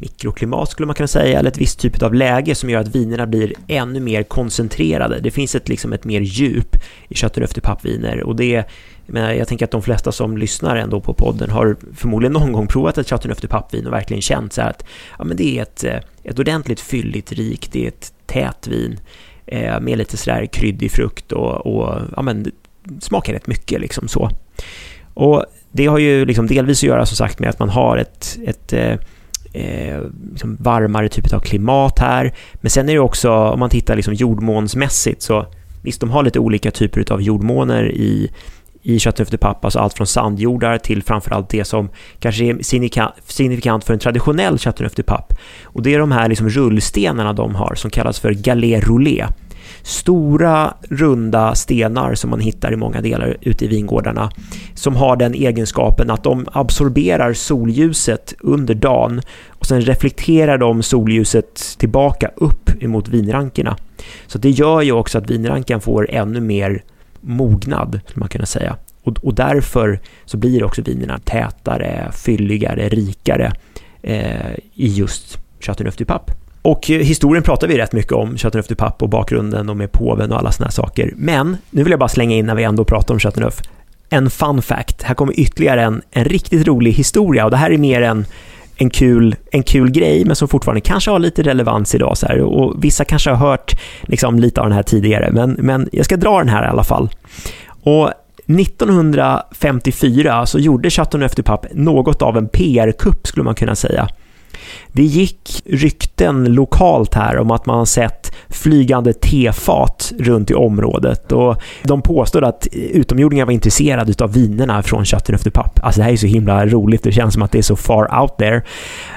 mikroklimat skulle man kunna säga, eller ett visst typ av läge som gör att vinerna blir ännu mer koncentrerade. Det finns ett, liksom ett mer djup i Chateauneuf du Pape-viner och det men jag tänker att de flesta som lyssnar ändå på podden har förmodligen någon gång provat ett Chateauneuf du Pape-vin och verkligen känt så här att ja, men det är ett, eh, ett ordentligt fylligt, rikt, det är ett tät vin eh, med lite sådär kryddig frukt och, och ja, men, smakar rätt mycket liksom så. Och det har ju liksom delvis att göra som sagt med att man har ett, ett eh, eh liksom varmare typ av klimat här. Men sen är det också, om man tittar liksom jordmånsmässigt så visst, de har lite olika typer av jordmåner i, i Chateauneuf-du-Pape, alltså allt från sandjordar till framförallt det som kanske är signifikant för en traditionell Chateauneuf-du-Pape. Och det är de här liksom rullstenarna de har som kallas för galé roulé. Stora runda stenar som man hittar i många delar ute i vingårdarna som har den egenskapen att de absorberar solljuset under dagen och sen reflekterar de solljuset tillbaka upp emot vinrankerna. Så det gör ju också att vinranken får ännu mer mognad, skulle man kunna säga. Och, och därför så blir också vinerna tätare, fylligare, rikare eh, i just Chateauneuf du Pape. Och eh, historien pratar vi rätt mycket om, Chateauneuf du Pape och bakgrunden och med påven och alla såna här saker. Men nu vill jag bara slänga in när vi ändå pratar om Chateauneuf, en fun fact. Här kommer ytterligare en, en riktigt rolig historia och det här är mer en, en, kul, en kul grej, men som fortfarande kanske har lite relevans idag. Så här. Och vissa kanske har hört liksom, lite av den här tidigare, men, men jag ska dra den här i alla fall. Och 1954 så gjorde Chateauneuf du Pape något av en PR-kupp skulle man kunna säga. Det gick rykten lokalt här om att man sett flygande tefat runt i området och de påstod att utomjordingar var intresserade av vinerna från Chateauneuf du Pape. Alltså det här är så himla roligt, det känns som att det är så far out there.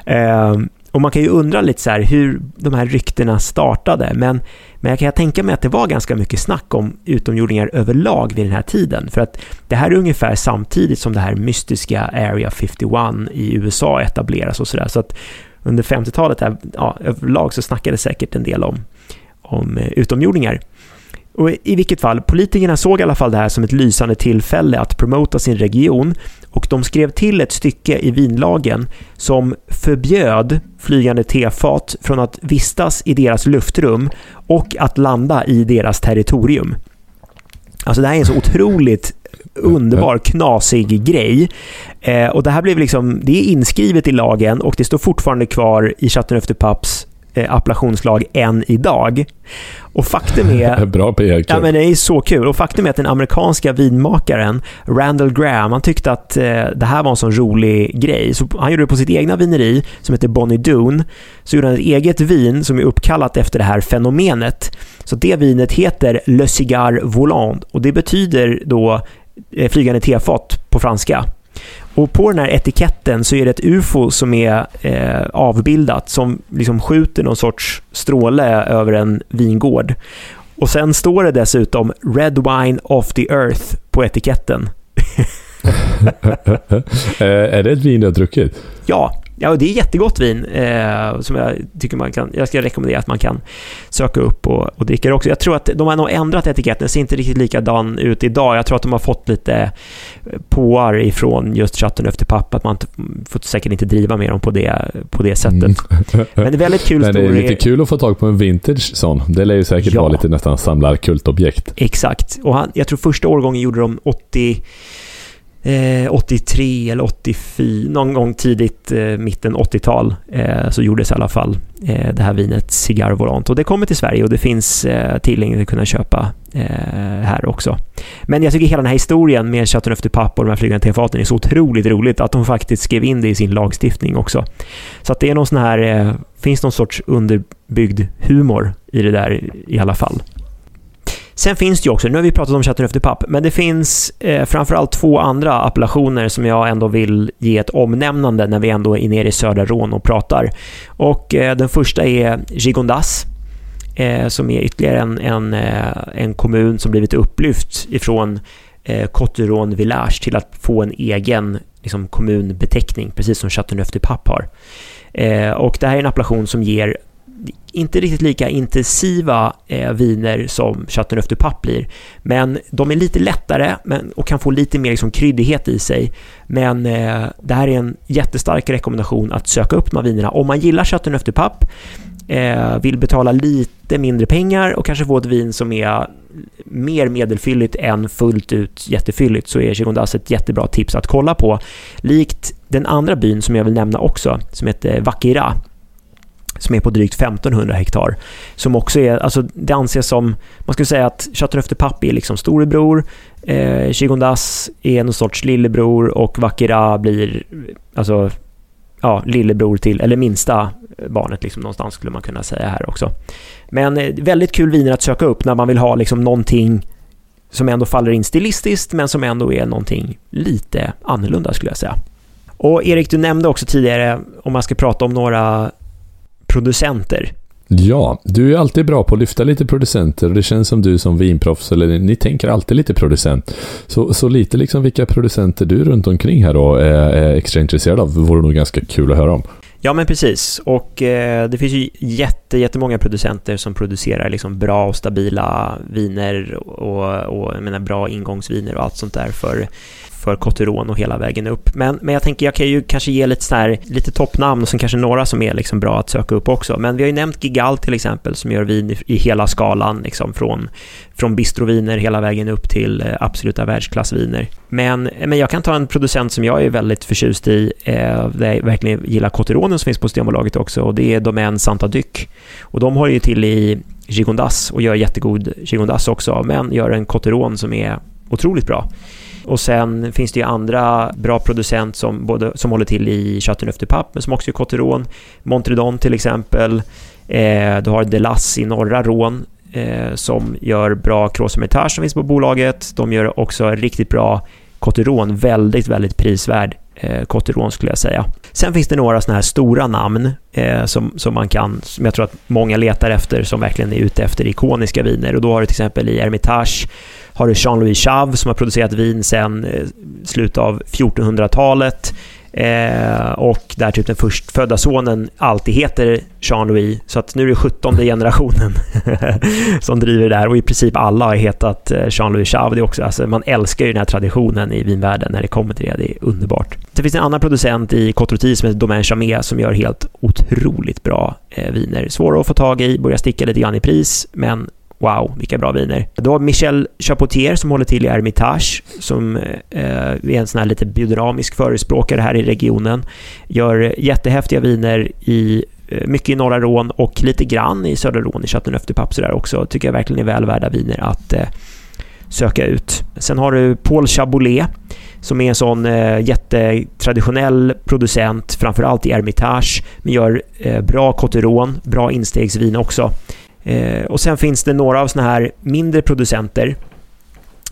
Uh, och man kan ju undra lite så här hur de här ryktena startade, men, men jag kan tänka mig att det var ganska mycket snack om utomjordingar överlag vid den här tiden, för att det här är ungefär samtidigt som det här mystiska Area 51 i USA etableras och sådär, så att under 50-talet här, ja, överlag så snackades säkert en del om, om eh, utomjordingar. Och I vilket fall, politikerna såg i alla fall det här som ett lysande tillfälle att promota sin region och de skrev till ett stycke i vinlagen som förbjöd flygande tefat från att vistas i deras luftrum och att landa i deras territorium. Alltså det här är en så otroligt underbar, knasig grej. Eh, och det här blev liksom, det är inskrivet i lagen och det står fortfarande kvar i Chateauneuf efter Papes eh, appellationslag än idag. Och faktum är... Bra PR. Ja, men det är så kul. Och faktum är att den amerikanska vinmakaren Randall Graham, han tyckte att eh, det här var en sån rolig grej. Så han gjorde det på sitt egna vineri som heter Bonnie Doon. Så gjorde han ett eget vin som är uppkallat efter det här fenomenet. Så det vinet heter Le Cigar Volant och det betyder då eh, flygande tefat på franska. Och på den här etiketten så är det ett UFO som är eh, avbildat som liksom skjuter någon sorts stråle över en vingård. Och sen står det dessutom Red Wine of the Earth på etiketten. Eh, är det ett vin du har druckit? Ja, Ja, det är jättegott vin eh, som jag tycker man kan, jag ska rekommendera att man kan söka upp och, och dricka det också. Jag tror att de har nog ändrat etiketten, den ser inte riktigt likadan ut idag. Jag tror att de har fått lite påar ifrån just Chateauneuf de Pape, att man får säkert inte driva med dem på det, på det sättet. Mm. Men det är väldigt kul Men det är lite kul att få tag på en vintage sån. Det lär ju säkert ja. vara lite nästan samlarkultobjekt. Exakt. Och han, jag tror första årgången gjorde de 80 eh, 83 eller 84, någon gång tidigt eh, mitten 80-tal eh, så gjordes i alla fall eh, det här vinet Cigar Volant och det kommer till Sverige och det finns eh, tillgängligt att kunna köpa eh, här också. Men jag tycker hela den här historien med Chateauneuf du Pape och de här flygande tefaten är så otroligt roligt att de faktiskt skrev in det i sin lagstiftning också. Så att det är någon sån här, eh, finns någon sorts underbyggd humor i det där i alla fall. Sen finns det ju också, nu har vi pratat om chatten efter papp, men det finns eh, framförallt två andra appellationer som jag ändå vill ge ett omnämnande när vi ändå är nere i södra Rån och pratar. Och eh, den första är Gigondas, eh, som är ytterligare en, en, eh, en kommun som blivit upplyft ifrån eh, Cotteron Village till att få en egen liksom, kommunbeteckning, precis som chatten efter papp har. Eh, och det här är en appellation som ger inte riktigt lika intensiva eh, viner som Chateauneuf du Pape blir. Men de är lite lättare men, och kan få lite mer liksom, kryddighet i sig. Men eh, det här är en jättestark rekommendation att söka upp de här vinerna. Om man gillar Chateauneuf du Pape, eh, vill betala lite mindre pengar och kanske få ett vin som är mer medelfylligt än fullt ut jättefylligt så är Gigondas ett jättebra tips att kolla på. Likt den andra byn som jag vill nämna också, som heter Vakira som är på drygt 1500 hektar. Som också är, alltså det anses som, man skulle säga att Chateauneuf är liksom storebror, eh, Chigondas är någon sorts lillebror och Vakira blir, alltså, ja, lillebror till, eller minsta barnet liksom någonstans skulle man kunna säga här också. Men eh, väldigt kul viner att söka upp när man vill ha liksom någonting som ändå faller in stilistiskt, men som ändå är någonting lite annorlunda skulle jag säga. Och Erik, du nämnde också tidigare, om man ska prata om några producenter. Ja, du är alltid bra på att lyfta lite producenter och det känns som du som vinproffs, eller ni tänker alltid lite producent. Så, så lite liksom vilka producenter du runt omkring här då är, är extra intresserad av vore nog ganska kul att höra om. Ja, men precis. Och eh, det finns ju jätte, jättemånga producenter som producerar liksom bra och stabila viner och, och menar, bra ingångsviner och allt sånt där för för Cotteron och hela vägen upp. Men, men jag tänker jag kan ju kanske ge lite, så här, lite toppnamn och sen kanske några som är liksom bra att söka upp också. Men vi har ju nämnt Gigal till exempel som gör vin i, i hela skalan liksom från, från bistroviner hela vägen upp till eh, absoluta världsklassviner. Men, men jag kan ta en producent som jag är väldigt förtjust i, eh, där jag verkligen gillar Cotteronen som finns på Systembolaget också och det är Domaine Santa Duc. Och de har ju till i Gigondas och gör jättegod Gigondas också, men gör en Cotteron som är otroligt bra. Och sen finns det ju andra bra producent som, både, som håller till i Chateauneuf-du-Pape, men som också är Cotteron. Montredon till exempel. Eh, du har Delas i norra Rån eh, som gör bra Cross som finns på bolaget. De gör också riktigt bra Cotteron, väldigt, väldigt prisvärd eh, Cotteron skulle jag säga. Sen finns det några sådana här stora namn eh, som, som man kan, som jag tror att många letar efter, som verkligen är ute efter ikoniska viner. Och då har du till exempel i Hermitage har du Jean-Louis Chave som har producerat vin sedan eh, slutet av 1400-talet. Eh, och där typ den förstfödda sonen alltid heter Jean-Louis. Så att nu är det 17 generationen som driver det där. Och i princip alla har hetat eh, Jean-Louis Chavdi också, alltså, man älskar ju den här traditionen i vinvärlden när det kommer till det. Det är underbart. Sen finns det en annan producent i Cotroti som heter Domaine Chamé som gör helt otroligt bra eh, viner. Svåra att få tag i, börjar sticka lite grann i pris, men Wow, vilka bra viner. Då har Michel Chapotier som håller till i Hermitage, som eh, är en sån här lite biodynamisk förespråkare här i regionen. Gör jättehäftiga viner i eh, mycket i norra Rån och lite grann i södra Rån i Chateauneuf-du-Pape där också. Tycker jag verkligen är väl värda viner att eh, söka ut. Sen har du Paul Chabolet som är en sån eh, jättetraditionell producent, framförallt i Hermitage, men gör eh, bra Cotteron, bra instegsvin också. Eh, och sen finns det några av såna här mindre producenter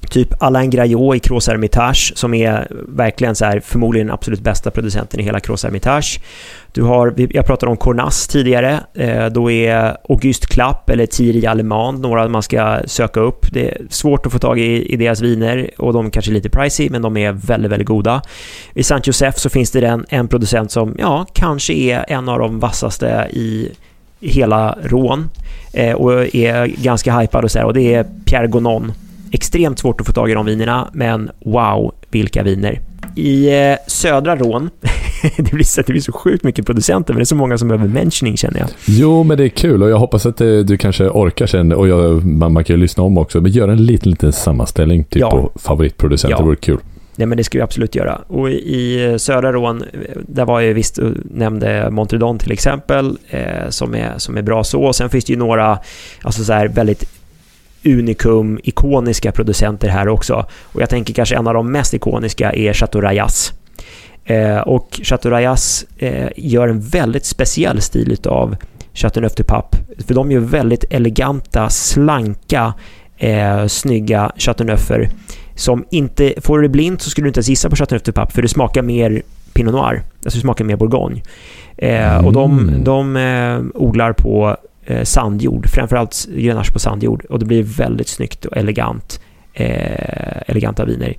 Typ Alain Graillot i Cross Hermitage som är verkligen så här, förmodligen den absolut bästa producenten i hela Cross Hermitage. Du har, jag pratade om Cornas tidigare, eh, då är August Klapp eller Thierry Allemand några man ska söka upp. Det är svårt att få tag i, i deras viner och de kanske är lite pricey men de är väldigt, väldigt goda. I Saint Joseph så finns det en, en producent som, ja, kanske är en av de vassaste i hela rån eh, och är ganska hypad och så här, och det är Pierre Gonon. Extremt svårt att få tag i de vinerna, men wow, vilka viner. I eh, södra Rån, det, blir så, det blir så sjukt mycket producenter, men det är så många som behöver mentioning känner jag. Jo, men det är kul och jag hoppas att det, du kanske orkar sen, och jag, man, man kan ju lyssna om också, men gör en liten, liten sammanställning typ ja. på favoritproducenter, ja. det vore kul. Nej, men det ska vi absolut göra. Och i eh, södra Rån, eh, där var jag visst, eh, nämnde Montredon till exempel, eh, som, är, som är bra så. Och sen finns det ju några, alltså så här väldigt unikum, ikoniska producenter här också. Och jag tänker kanske en av de mest ikoniska är Chateau Rayas. Eh, och Chateau Rayas eh, gör en väldigt speciell stil av Chateauneuf-du-Pape. För de gör väldigt eleganta, slanka, eh, snygga Chateauneufer som inte, får du det blint så skulle du inte ens gissa på Chateauneuf de Pape för det smakar mer Pinot Noir, alltså det smakar mer Bourgogne. Eh, mm. Och de, mm. de eh, odlar på eh, sandjord, framförallt Grenache på sandjord och det blir väldigt snyggt och elegant, eh, eleganta viner.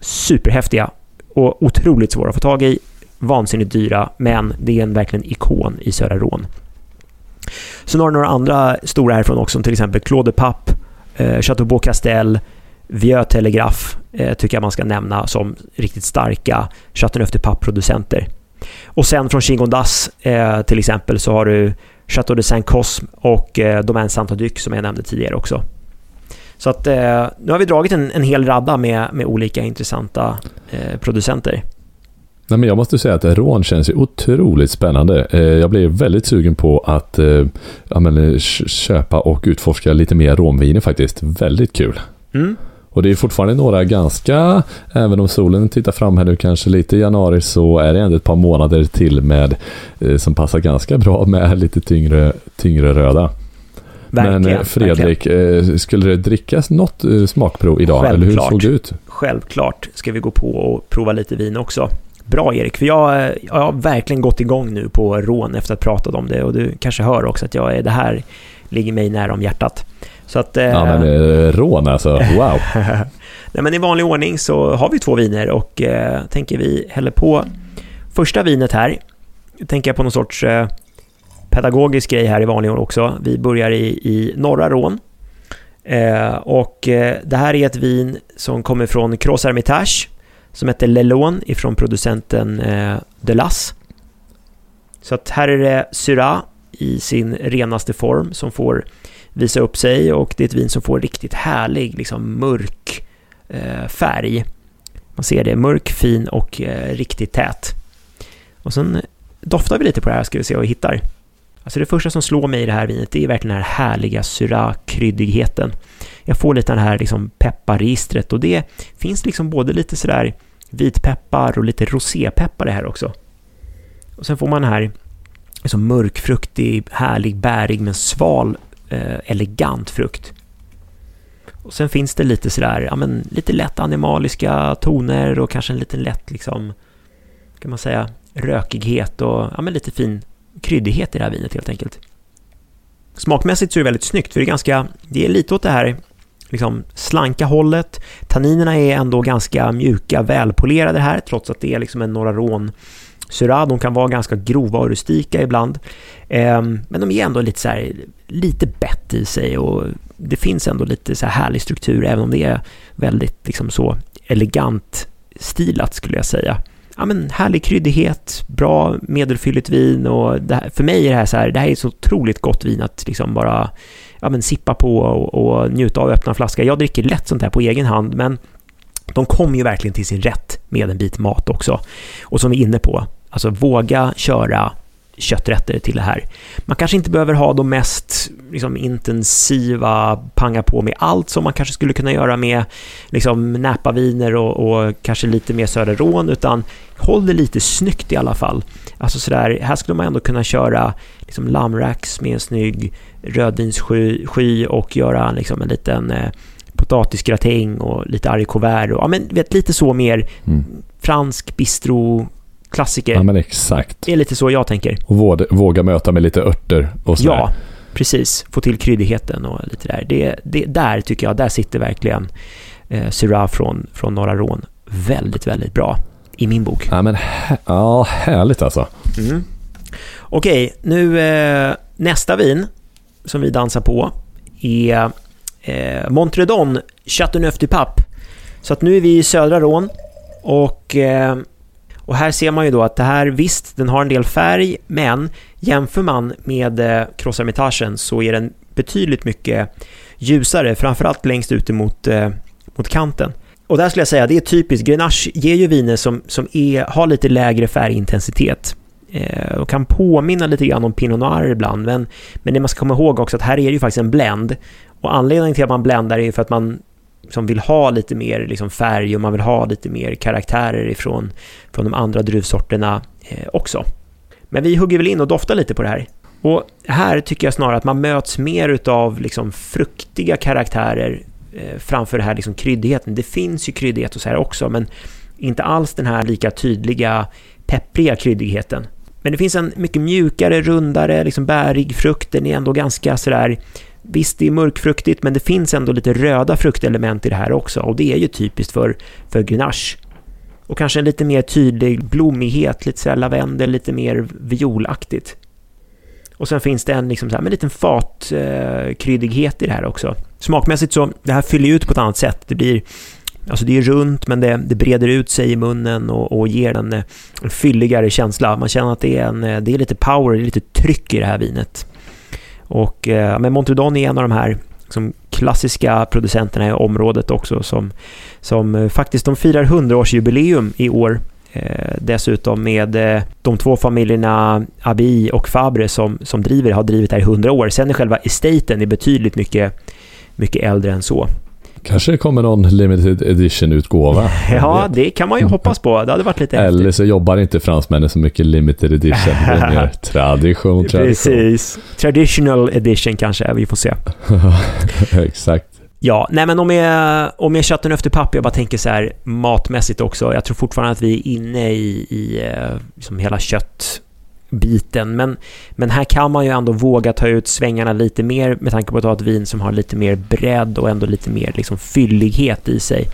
Superhäftiga och otroligt svåra att få tag i, vansinnigt dyra, men det är en verkligen ikon i södra Rån. Sen har du några andra stora härifrån också, till exempel Claude de Pape, eh, Chateau Beaucastel, Vieux Telegraph eh, tycker jag man ska nämna som riktigt starka Chateauneuf de Pape-producenter. Och sen från Chingondas eh, till exempel så har du Chateau de Saint-Cosme och eh, Domaine Saint-Aduc som jag nämnde tidigare också. Så att eh, nu har vi dragit en, en hel radda med, med olika intressanta eh, producenter. Nej, men jag måste säga att rån känns ju otroligt spännande. Eh, jag blir väldigt sugen på att eh, ja, men, köpa och utforska lite mer rånviner faktiskt. Väldigt kul. Mm. Och det är fortfarande några ganska, även om solen tittar fram här nu kanske lite i januari så är det ändå ett par månader till med eh, som passar ganska bra med lite tyngre, tyngre röda. Verkligen, Men eh, Fredrik, eh, skulle det drickas något eh, smakprov idag? Självklart. Eller hur såg det ut? Självklart ska vi gå på och prova lite vin också. Bra Erik, för jag, eh, jag har verkligen gått igång nu på rån efter att ha pratat om det och du kanske hör också att jag, det här ligger mig nära om hjärtat. Så att... eh, Ja, men eh, rån alltså. Wow. Nej, men i vanlig ordning så har vi två viner och eh, tänker vi häller på första vinet här. Tänker jag på någon sorts eh, pedagogisk grej här i vanlig ordning också. Vi börjar i, i norra Rån. Eh, och eh, det här är ett vin som kommer från Cross Hermitage som heter Lelon ifrån producenten eh, Delas. Så att här är det Syrah i sin renaste form som får visa upp sig och det är ett vin som får riktigt härlig, liksom mörk eh, färg. Man ser det, mörk, fin och eh, riktigt tät. Och sen doftar vi lite på det här ska vi se vad vi hittar. Alltså det första som slår mig i det här vinet det är verkligen den här härliga Syrah-kryddigheten. Jag får lite den här liksom pepparregistret och det finns liksom både lite sådär vitpeppar och lite rosépeppar det här också. Och sen får man den här liksom mörkfruktig, härlig, bärig men sval, eh, elegant frukt. Och sen finns det lite sådär, ja men lite lätt animaliska toner och kanske en liten lätt liksom, kan man säga, rökighet och ja men lite fin kryddighet i det här vinet helt enkelt. Smakmässigt så är det väldigt snyggt för det är ganska, det är lite åt det här liksom slanka hållet. Tanninerna är ändå ganska mjuka, välpolerade här trots att det är liksom en Noraron Syrah, de kan vara ganska grova och rustika ibland. Eh, men de är ändå lite så här, lite bett i sig och det finns ändå lite så här härlig struktur även om det är väldigt liksom så elegant stilat skulle jag säga. Ja men härlig kryddighet, bra medelfylligt vin och det här, för mig är det här så här, det här är ett så otroligt gott vin att liksom bara ja men sippa på och, och njuta av öppna flaska. Jag dricker lätt sånt här på egen hand men de kommer ju verkligen till sin rätt med en bit mat också. Och som vi är inne på, alltså våga köra kötträtter till det här. Man kanske inte behöver ha de mest liksom, intensiva, panga på med allt som man kanske skulle kunna göra med liksom, näpaviner och, och kanske lite mer Söderrån, utan håll det lite snyggt i alla fall. Alltså sådär, här skulle man ändå kunna köra liksom, lammracks med en snygg rödvinssky sky och göra liksom, en liten eh, potatisgratäng och lite haricots och ja, men vet, lite så mer Mm. fransk bistro klassiker. Ja, men exakt. Det är lite så jag tänker. Och våga, våga möta med lite örter och sådär. Ja, precis. Få till kryddigheten och lite där. Det, det, där tycker jag, där sitter verkligen eh, Syrah från, från Norra Rån väldigt, väldigt bra i min bok. Ja, men hä- ja, härligt alltså. Mm. Okej, nu eh, nästa vin som vi dansar på är eh, Montredon Chateauneuf du Pape. Så att nu är vi i södra Rån och, eh, och här ser man ju då att det här visst, den har en del färg, men jämför man med eh, Cross Hermitagen så är den betydligt mycket ljusare, framförallt längst ut mot, eh, mot kanten. Och där skulle jag säga, det är typiskt, Grenache ger ju viner som, som är, har lite lägre färgintensitet eh, och kan påminna lite grann om Pinot Noir ibland, men, men det man ska komma ihåg också att här är det ju faktiskt en blend. Och anledningen till att man bländar är ju för att man som vill ha lite mer liksom färg och man vill ha lite mer karaktärer ifrån från de andra druvsorterna eh, också. Men vi hugger väl in och doftar lite på det här. Och här tycker jag snarare att man möts mer utav liksom fruktiga karaktärer eh, framför det här liksom kryddigheten. Det finns ju kryddighet och så här också, men inte alls den här lika tydliga peppriga kryddigheten. Men det finns en mycket mjukare, rundare, liksom bärig frukt. Den är ändå ganska sådär Visst, det är mörkfruktigt, men det finns ändå lite röda fruktelement i det här också. Och det är ju typiskt för, för Grenache. Och kanske en lite mer tydlig blommighet, lite sådär lavendel, lite mer violaktigt. Och sen finns det en liksom så här, med liten fatkryddighet eh, i det här också. Smakmässigt så, det här fyller ut på ett annat sätt. Det blir, alltså det är runt men det, det breder ut sig i munnen och, och ger en, eh, en fylligare känsla. Man känner att det är, en, eh, det är lite power, det är lite tryck i det här vinet. Och, eh, men Montredon är en av de här liksom, klassiska producenterna i området också som, som eh, faktiskt de firar 100-årsjubileum i år. Eh, dessutom med eh, de två familjerna Abi och Fabre som, som driver, har drivit det här i 100 år. Sen är själva estaten är betydligt mycket, mycket äldre än så. Kanske det kommer någon limited edition-utgåva. Ja, det kan man ju hoppas på. Det hade varit lite Eller häftigt. så jobbar inte fransmännen så mycket limited edition. Det är mer tradition, tradition. Precis. Traditional edition kanske, vi får se. Exakt. Ja, nej men om jag, om jag köttar efter papper, jag bara tänker så här matmässigt också. Jag tror fortfarande att vi är inne i, i eh, liksom hela biten. Men, men här kan man ju ändå våga ta ut svängarna lite mer med tanke på att ha ett vin som har lite mer bredd och ändå lite mer liksom fyllighet i sig.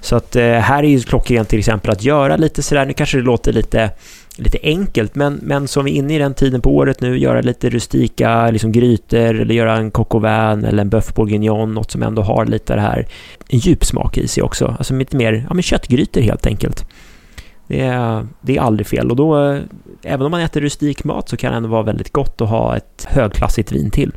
Så att eh, här är ju klockrent till exempel att göra lite sådär, nu kanske det låter lite lite enkelt, men, men som vi är inne i den tiden på året nu, göra lite rustika liksom grytor eller göra en coq au vin eller en boeuf bourguignon, något som ändå har lite det här, en djup smak i sig också. Alltså lite mer, ja men köttgrytor helt enkelt. Det är, det är aldrig fel och då, eh, även om man äter rustik mat så kan det ändå vara väldigt gott att ha ett högklassigt vin till.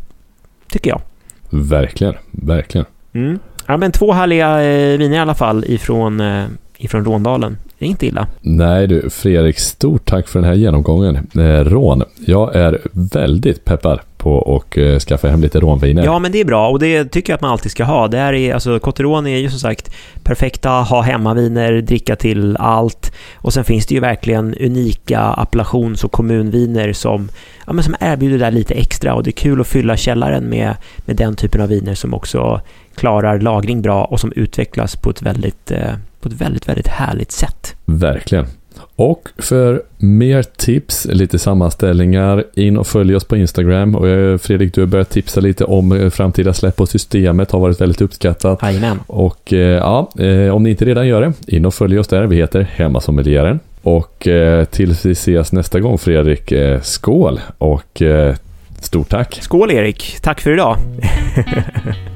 Tycker jag. Verkligen, verkligen. Mm. Ja men två härliga eh, viner i alla fall ifrån, eh, ifrån Råndalen. Det är inte illa. Nej du, Fredrik, stort tack för den här genomgången. Eh, rån. Jag är väldigt peppad på att eh, skaffa hem lite rånviner. Ja, men det är bra och det tycker jag att man alltid ska ha. Det här är, alltså, Cotteron är ju som sagt perfekta ha hemmaviner, dricka till allt. Och sen finns det ju verkligen unika appellations och kommunviner som, ja, men som erbjuder det där lite extra och det är kul att fylla källaren med, med den typen av viner som också klarar lagring bra och som utvecklas på ett väldigt, eh, på ett väldigt, väldigt härligt sätt. Verkligen. Och för mer tips, lite sammanställningar, in och följ oss på Instagram. Och eh, Fredrik, du har börjat tipsa lite om eh, framtida släpp på systemet, har varit väldigt uppskattat. Jajamän. Och eh, ja, om ni inte redan gör det, in och följ oss där. Vi heter Hemmasommelieren. Och tills vi ses nästa gång Fredrik, skål och stort tack! Skål Erik, tack för idag.